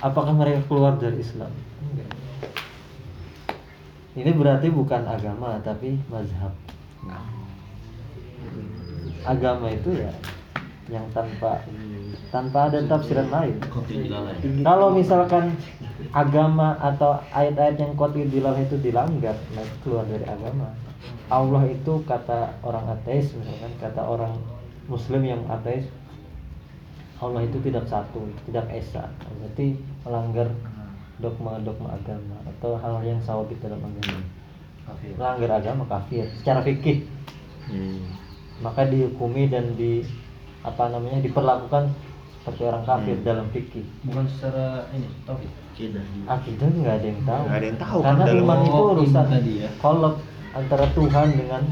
apakah mereka keluar dari Islam? Enggak. Ini berarti bukan agama tapi mazhab. Agama itu ya yang tanpa tanpa ada tafsiran lain. Kalau misalkan agama atau ayat-ayat yang kotir dilalah itu dilanggar nah itu keluar dari agama. Allah itu kata orang ateis misalkan kata orang muslim yang ateis Allah itu tidak satu tidak esa. Berarti melanggar dogma-dogma agama atau hal yang sawabit dalam agama melanggar agama kafir secara fikih Hmm. maka dihukumi dan di apa namanya diperlakukan seperti orang kafir Hmm. dalam fikih Bukan secara ini, tauhid. akidah nggak ada yang tahu Nggak ada yang tahu kan karena dalam- iman itu urusan tadi ya. kolab antara Tuhan dengan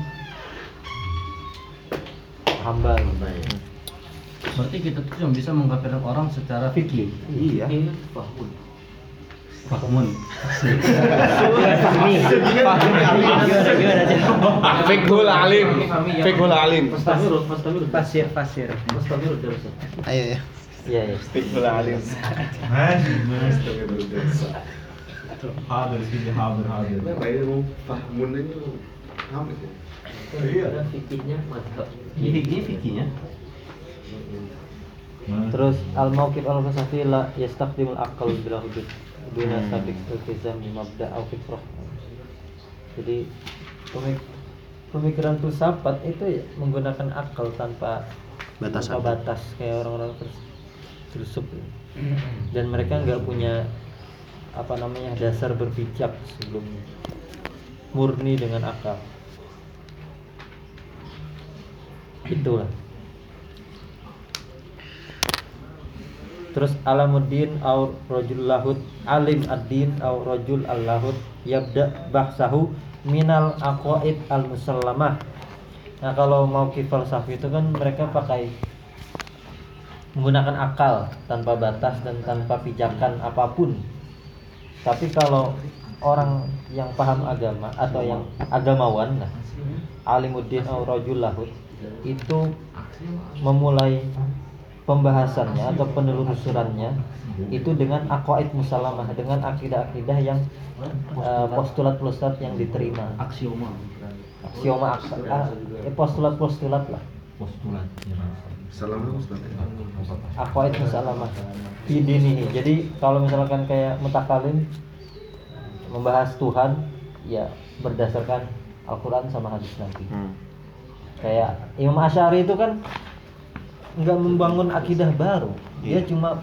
hamba Berarti kita tuh cuma bisa mengkafirkan orang secara fikih. Iya. Fahmun. Fahmi. Gimana gimana aja. Fikhul alim. Fikhul alim. Ayo ya. Iya, iya. Fikhul alim. Hadir sini hadir hadir. Nah, ini mau fahmun ini hamil ya. Karena fikihnya mantap. Ini fikih fikihnya. Terus al mauqif al falsafi la yastaqdimul aqal bila hudud duna sabik iltizam di mabda au fitrah. Jadi pemik- pemikiran filsafat itu ya menggunakan akal tanpa Batasan. tanpa batas kayak orang-orang fils- filsuf ya. dan mereka nggak punya apa namanya dasar berpijak sebelumnya murni dengan akal itulah Terus alamuddin au rajul lahud alim ad-din au rajul al-lahud yabda bahsahu minal aqwaid al-musallamah. Nah, kalau mau falsafi itu kan mereka pakai menggunakan akal tanpa batas dan tanpa pijakan apa pun. Tapi kalau orang yang paham agama atau yang agamawan nah, alimuddin au rajul lahud itu memulai pembahasannya atau penelusurannya itu dengan aqwaid musalamah dengan akidah-akidah yang eh, postulat-postulat yang diterima. Aksioma. aksioma ak- ah, eh, postulat-postulat lah. Postulat. Salam Ustaz. aqwaid musalamah di dinihi jadi kalau misalkan kayak mutakalim membahas Tuhan ya berdasarkan Al-Quran sama hadis Nabi. Hmm. kayak Imam Asy'ari itu kan nggak membangun akidah baru dia Iya. cuma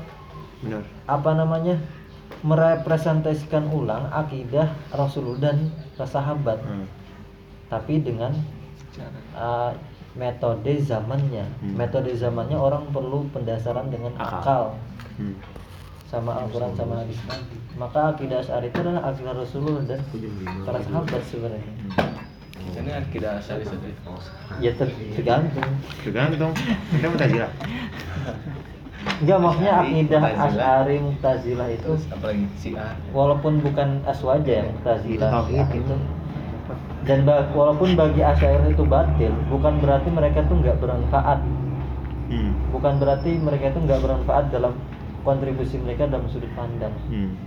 Benar. apa namanya merepresentasikan ulang akidah Rasulullah dan para sahabat Hmm. tapi dengan uh, metode zamannya Hmm. metode zamannya orang perlu pendasaran dengan Akal. akal Hmm. sama Al-Quran sama hadis Nabi maka akidah Asy'ari itu adalah akidah Rasulullah dan para sahabat sebenarnya Ini akidah asal itu. ya ter- tergantung Tergantung. Kita Mu'tazilah. Enggak maksudnya akidah. Asy'ari Mu'tazilah itu apalagi si A. walaupun bukan aswaja yang Mu'tazilah Tauhid Syiah itu. dan ba- walaupun bagi Asy'ari itu batil bukan berarti mereka tuh nggak bermanfaat Hmm. bukan berarti mereka itu nggak bermanfaat dalam kontribusi mereka dalam sudut pandang Hmm.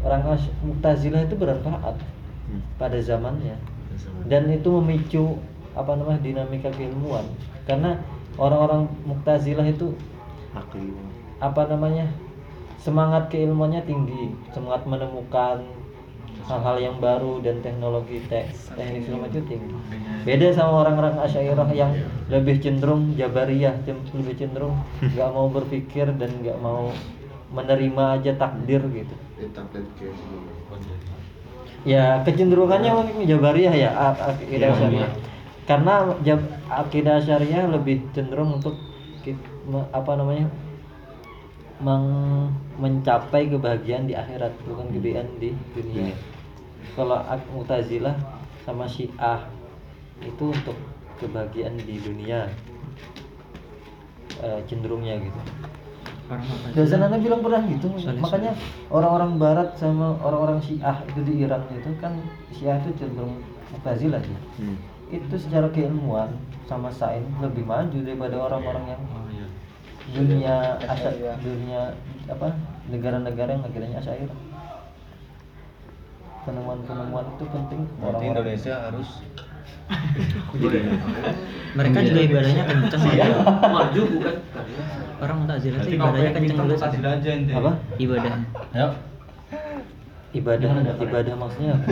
orang Mu'tazilah itu bermanfaat Hmm. pada zamannya dan itu memicu apa namanya dinamika keilmuan. Karena orang-orang Mu'tazilah itu apa namanya semangat keilmuannya tinggi. Semangat menemukan hal-hal yang baru dan teknologi te- teknik segala macam tinggi. Beda sama orang-orang asyairah yang lebih cenderung jabariyah lebih cenderung nggak mau berpikir dan nggak mau menerima aja takdir gitu Eh, tablet ke sini. Ya kecenderungannya mungkin jabariyah ya akidah Iya, syariah. karena jab- akidah syariah lebih cenderung untuk apa namanya meng- mencapai kebahagiaan di akhirat bukan kebahagiaan di dunia. Kalau ak- Mu'tazilah sama Syiah itu untuk kebahagiaan di dunia eh, cenderungnya gitu Dosen Anda bilang pernah gitu, makanya orang-orang Barat sama orang-orang Syiah itu di Iran itu kan Syiah itu cenderung Mu'tazilah ya. Hmm. Itu secara keilmuan sama sains lebih maju daripada orang-orang yang dunia asal dunia apa negara-negara yang akhirnya asyairah. Penemuan-penemuan itu penting orang-orang Indonesia harus mereka juga ibadahnya kenceng ya. Maju bukan? Orang Mu'tazilah itu ibadahnya kenceng ente. apa? Ibadahnya Ayo. ibadah ibadah maksudnya apa?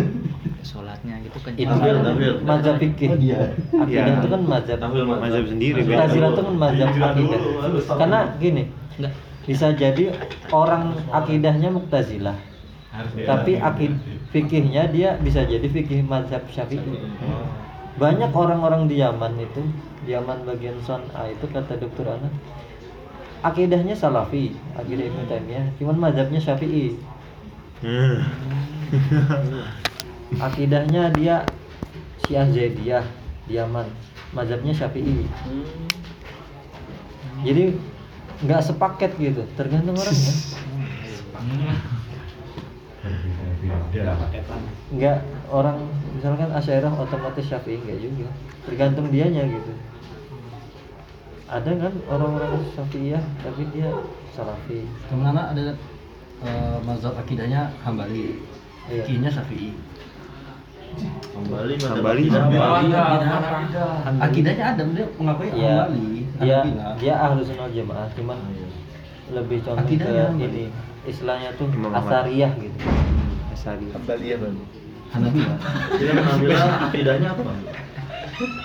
Sholatnya gitu itu kenceng Tafwil, kan mazhab fikih. Iya. akidah itu kan mazhab. Mazhab. sendiri beda. Mu'tazilah itu kan mazhab akidah karena gini enggak. bisa jadi orang akidahnya Mu'tazilah. Tapi akid fikihnya dia bisa jadi fikih mazhab syafi'i banyak orang-orang di Yaman itu di Yaman bagian Son'a itu kata dokter Ana akidahnya salafi akidah Ibnu Taimiyah cuman mazhabnya syafi'i. Hmm. akidahnya dia Syiah Zaidiyah di Yaman mazhabnya Syafi'i. Jadi nggak sepaket gitu tergantung orangnya [LAUGHS] nggak orang misalkan Asyairah otomatis Syafi'i nggak juga tergantung dianya gitu ada kan orang-orang Syafi'iyah tapi dia Salafi Ke mana ada eh, mazhab akidahnya Hambali. Iya. Fikihnya Syafi'i. Kembali. Hambali akidah apa? Akidahnya Adam dia mengakui ya Hambali. dia dia ahlu sunnah jamaah cuman lebih condong ke Akidahnya apa? ini istilahnya tuh asariyah gitu Asari. Kembali ya bang. Hanabilah. Jadi mengambil akidahnya apa?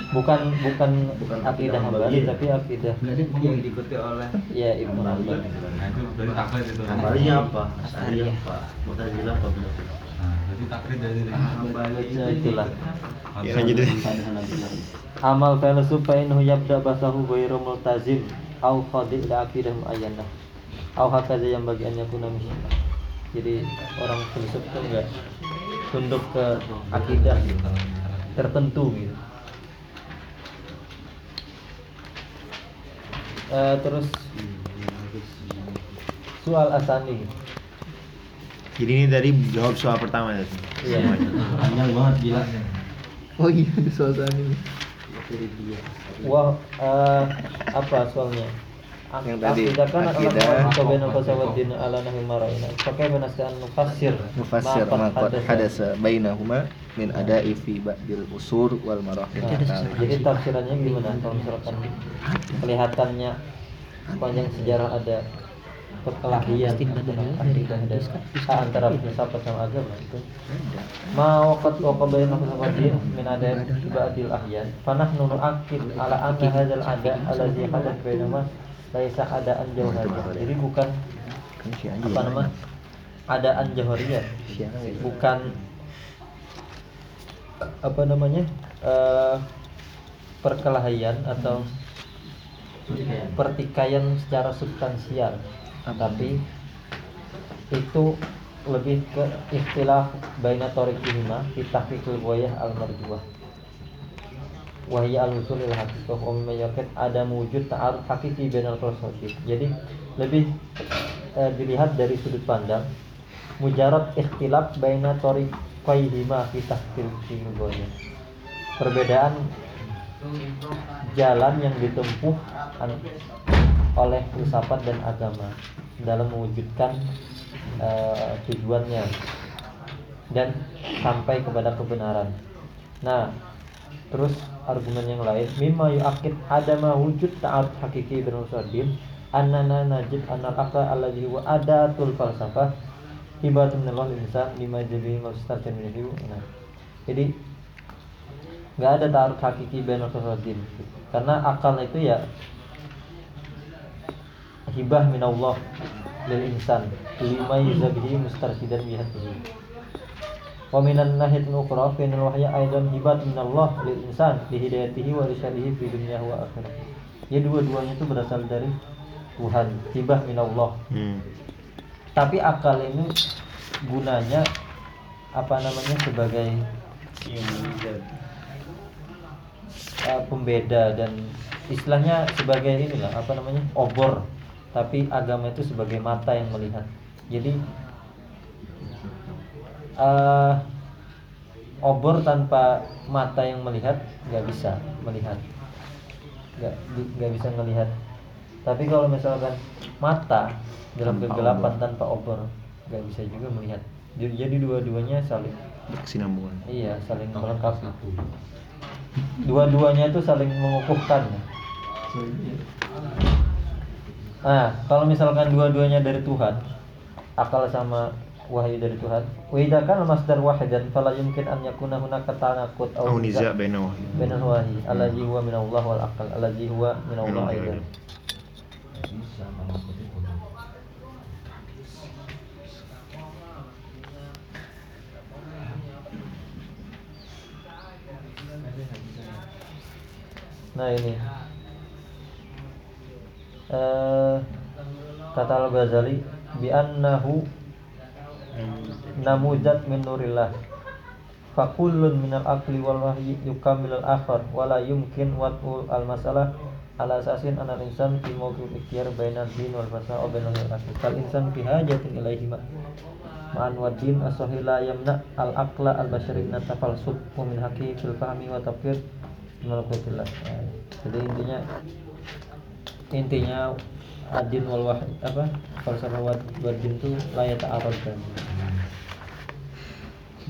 bukan bukan Bukan akidah hambali Hambali. tapi akidah Yang diikuti oleh ya ibnu Hanbal Nah itu dari taklid itu. Hambalinya apa? Asari apa? Mu'tazilah apa? berarti? Nah, jadi taklid dari ya itulah Ya, lanjut. Hanabilah. amal filsuf fa innahu yabda basahu ghairu multazim au khadi' ila aqidah muayyanah au hakaza yang bagian yakuna misal jadi orang filsuf itu enggak tunduk ke akidah tertentu gitu Eh, terus soal asani Jadi ini dari jawab soal pertama ya. Iya. Panjang banget gila. Oh iya, suasana ini. Wah, eh, apa soalnya? Yang tadi, akidah kan ala benaskan nufasir. mufassir. Ma qad hadasa bainahuma min ada'i fi ba'dil usur wal marahil Nah, jadi tafsirannya gimana kalau misalkan kelihatannya sepanjang sejarah ada perkelahian antara kan ah, antara filsafat sama agama itu. Ma waqat wa qabaina filsafatin min ada ba'dil ahyan. Fanahnu nu'akkid ala anna hadzal ada allazi hadath bainama laisa adaan jauhariyah jadi bukan kan apa nama adaan jauhariyah bukan apa namanya? Eh, perkelahian atau pertikaian. secara substansial. Tapi itu lebih ke istilah baina tariqihima fi tahqiqil ghayah al marjuah wa hiya al usul ila haqiqah ada wujud ta'aruf hakiki bainal filsafih jadi lebih eh, dilihat dari sudut pandang mujarad ikhtilaf baina tariqaihima fi ghayah perbedaan jalan yang ditempuh oleh filsafat dan agama dalam mewujudkan eh, tujuannya dan sampai kepada kebenaran. Nah, terus argumen yang lain, mimma yu'akid adama wujud ta'aruf hakiki bin usadin annana najid annal aqla alladhi huwa adatul falsafah hibatun minallah insan lima jadi mustaqim minhu. Nah, jadi nggak ada ta'aruf hakiki bin usadin karena akal itu ya hibah minallah lil insan lima yuzabihi mustarsidan bihatihi wa minan nahid ukhra fi wahya aidan hibat minallah lil insan li hidayatihi wa irsyadihi fi dunya wa akhirah. Ya dua-duanya itu berasal dari Tuhan hibah minallah. Hmm. tapi akal ini gunanya apa namanya sebagai eh, pembeda dan istilahnya sebagai inilah apa namanya obor. Tapi agama itu sebagai mata yang melihat. Jadi eh, obor tanpa mata yang melihat nggak bisa melihat. Nggak nggak bisa melihat tapi kalau misalkan mata dalam Tanpa kegelapan obor. tanpa obor nggak bisa juga melihat. Jadi dua-duanya saling Berkesinambungan. iya saling melengkapi. Dua-duanya itu saling mengukuhkan. Nah kalau misalkan dua-duanya dari Tuhan akal sama wahyu dari Tuhan. Wa idza kana masdar wahidan fala yumkin an yakuna hunaka tanaqud Au niza baina wahyi. bainal wahyi. Allazi huwa min Allah wal aqal allazi huwa min Allah aidan. Nah ini. Eh kata Al Ghazali bi annahu namujat min nurillah. Fakullun minal aqli wal wahyi yukamil al akhar wala yumkin wat'ul al masalah ala asasin anal insan fi mawqif ikhtiyar bainal din wal fasa wa bainal akhir kal insan fi hajatin ilaihi ma ma'an wa din asahi la yamna al aqla al bashari min tafalsuf wa min haqi fil fahmi wa tafkir malakutillah Nah, jadi intinya intinya adin wal wahyi apa? Falsafah wa wa din itu layak ta'arud kan.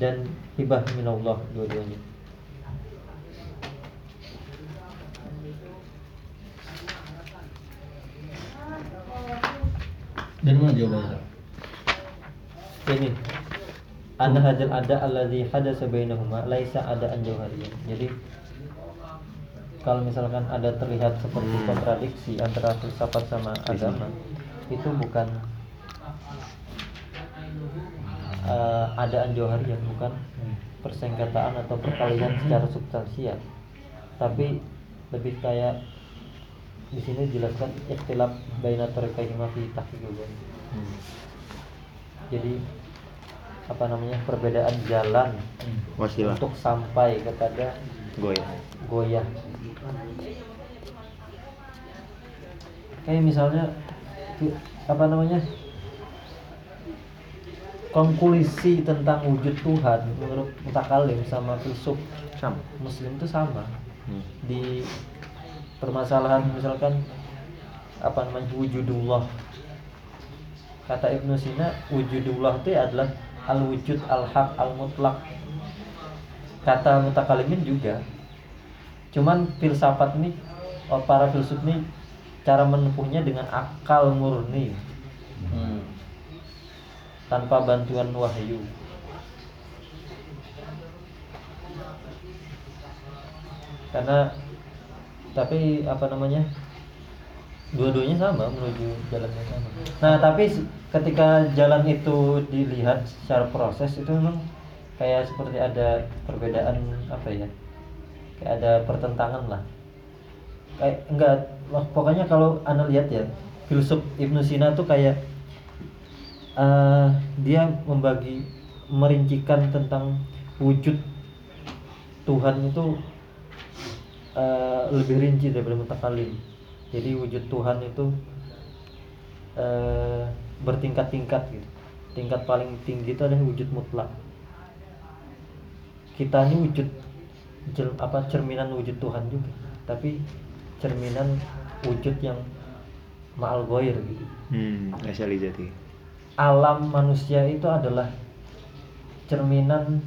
Dan hibah minallah dua-duanya. Dari mana jawabannya? ini. Anna hadzal ada alladzi hadasa bainahuma laisa ada an jauhariyah jadi kalau misalkan ada terlihat seperti kontradiksi antara filsafat sama agama itu bukan eh, adaan jauhariyah bukan persengketaan atau perkalian secara substansial. Tapi lebih kayak di sini dijelaskan ikhtilaf baina tariqaihima fi tahqiq jadi apa namanya perbedaan jalan Wasilah. untuk sampai kepada Goyah. goyah kayak misalnya apa namanya konklusi tentang wujud Tuhan menurut mutakalim sama filsuf Sama. muslim itu sama Hmm. di permasalahan misalkan apa namanya wujudullah kata Ibnu Sina wujudullah itu adalah al wujud al haq al mutlak kata mutakalimin juga cuman filsafat ini oh, para filsuf ini cara menempuhnya dengan akal murni. Hmm. tanpa bantuan wahyu. Karena tapi apa namanya dua-duanya sama menuju jalan yang sama. Nah tapi ketika jalan itu dilihat secara proses itu memang kayak seperti ada perbedaan apa ya kayak ada pertentangan lah kayak enggak pokoknya kalau anda lihat ya filsuf Ibnu Sina tuh kayak eh, dia membagi merincikan tentang wujud Tuhan itu eh, lebih rinci daripada mutakalim. Jadi wujud Tuhan itu eh, bertingkat-tingkat gitu. Tingkat paling tinggi itu adalah wujud mutlak. Kita ini wujud jel- apa cerminan wujud Tuhan juga, tapi cerminan wujud yang ma'al ghair gitu. Hmm, jati. Alam manusia itu adalah cerminan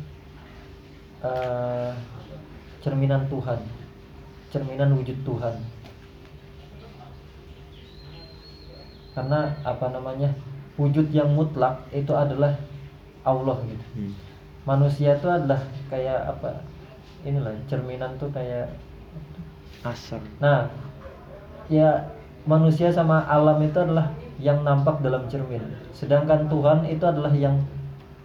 eh, cerminan Tuhan, cerminan wujud Tuhan. Karena apa namanya wujud yang mutlak itu adalah Allah gitu. Hmm. Manusia itu adalah kayak apa? Inilah cerminan tuh kayak Asal. Nah, ya manusia sama alam itu adalah yang nampak dalam cermin. Sedangkan Tuhan itu adalah yang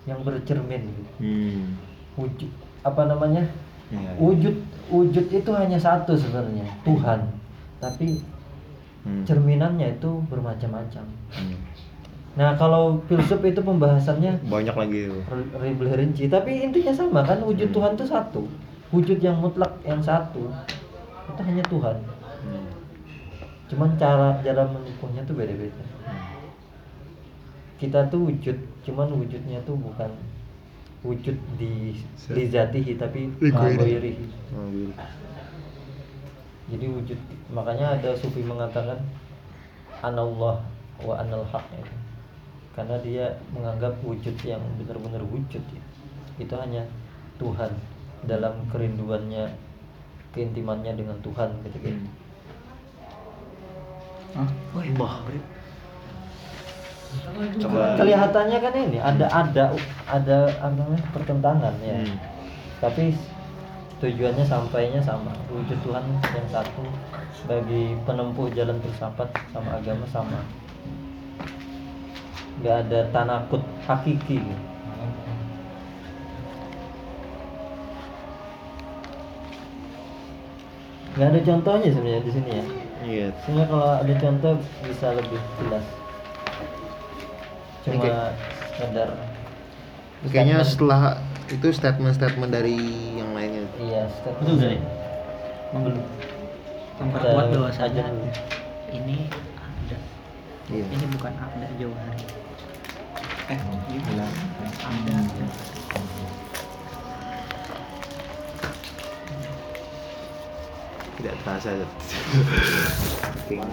yang bercermin. gitu. Hmm. Wujud apa namanya? Ya, ya. Wujud wujud itu hanya satu sebenarnya, Tuhan. Tapi Hmm. cerminannya itu bermacam-macam. Hmm. Nah, kalau filsuf itu pembahasannya Banyak lagi lebih rinci, tapi intinya sama kan wujud Hmm. Tuhan itu satu. Wujud yang mutlak yang satu itu hanya Tuhan. Hmm. Cuman cara cara menempuhnya tuh beda-beda. Kita tuh wujud, cuman wujudnya tuh bukan wujud di di zatihi tapi gitu. Jadi wujud makanya ada sufi mengatakan anallah wa anal haq itu. Karena dia menganggap wujud yang benar-benar wujud ya. itu hanya Tuhan dalam kerinduannya keintimannya dengan Tuhan ketika itu. Wah, coba Kelihatannya kan ini ada ada ada apa namanya pertentangan ya. Hmm. Tapi tujuannya sampainya sama. Wujud Tuhan yang satu bagi penempuh jalan filsafat sama agama sama. Gak ada tanakut hakiki gitu. Gak ada contohnya sebenarnya di sini ya. Iya. Sebenarnya kalau ada contoh bisa lebih jelas. Cuma sekedar Kayaknya setelah itu statement-statement dari yang lainnya. iya statement. Itu dari Mem- memperkuat Kita bahwasanya aja dulu. ini ada Iya. ini bukan ada jauhari eh gimana ada Tidak terasa. Oke. [COUGHS]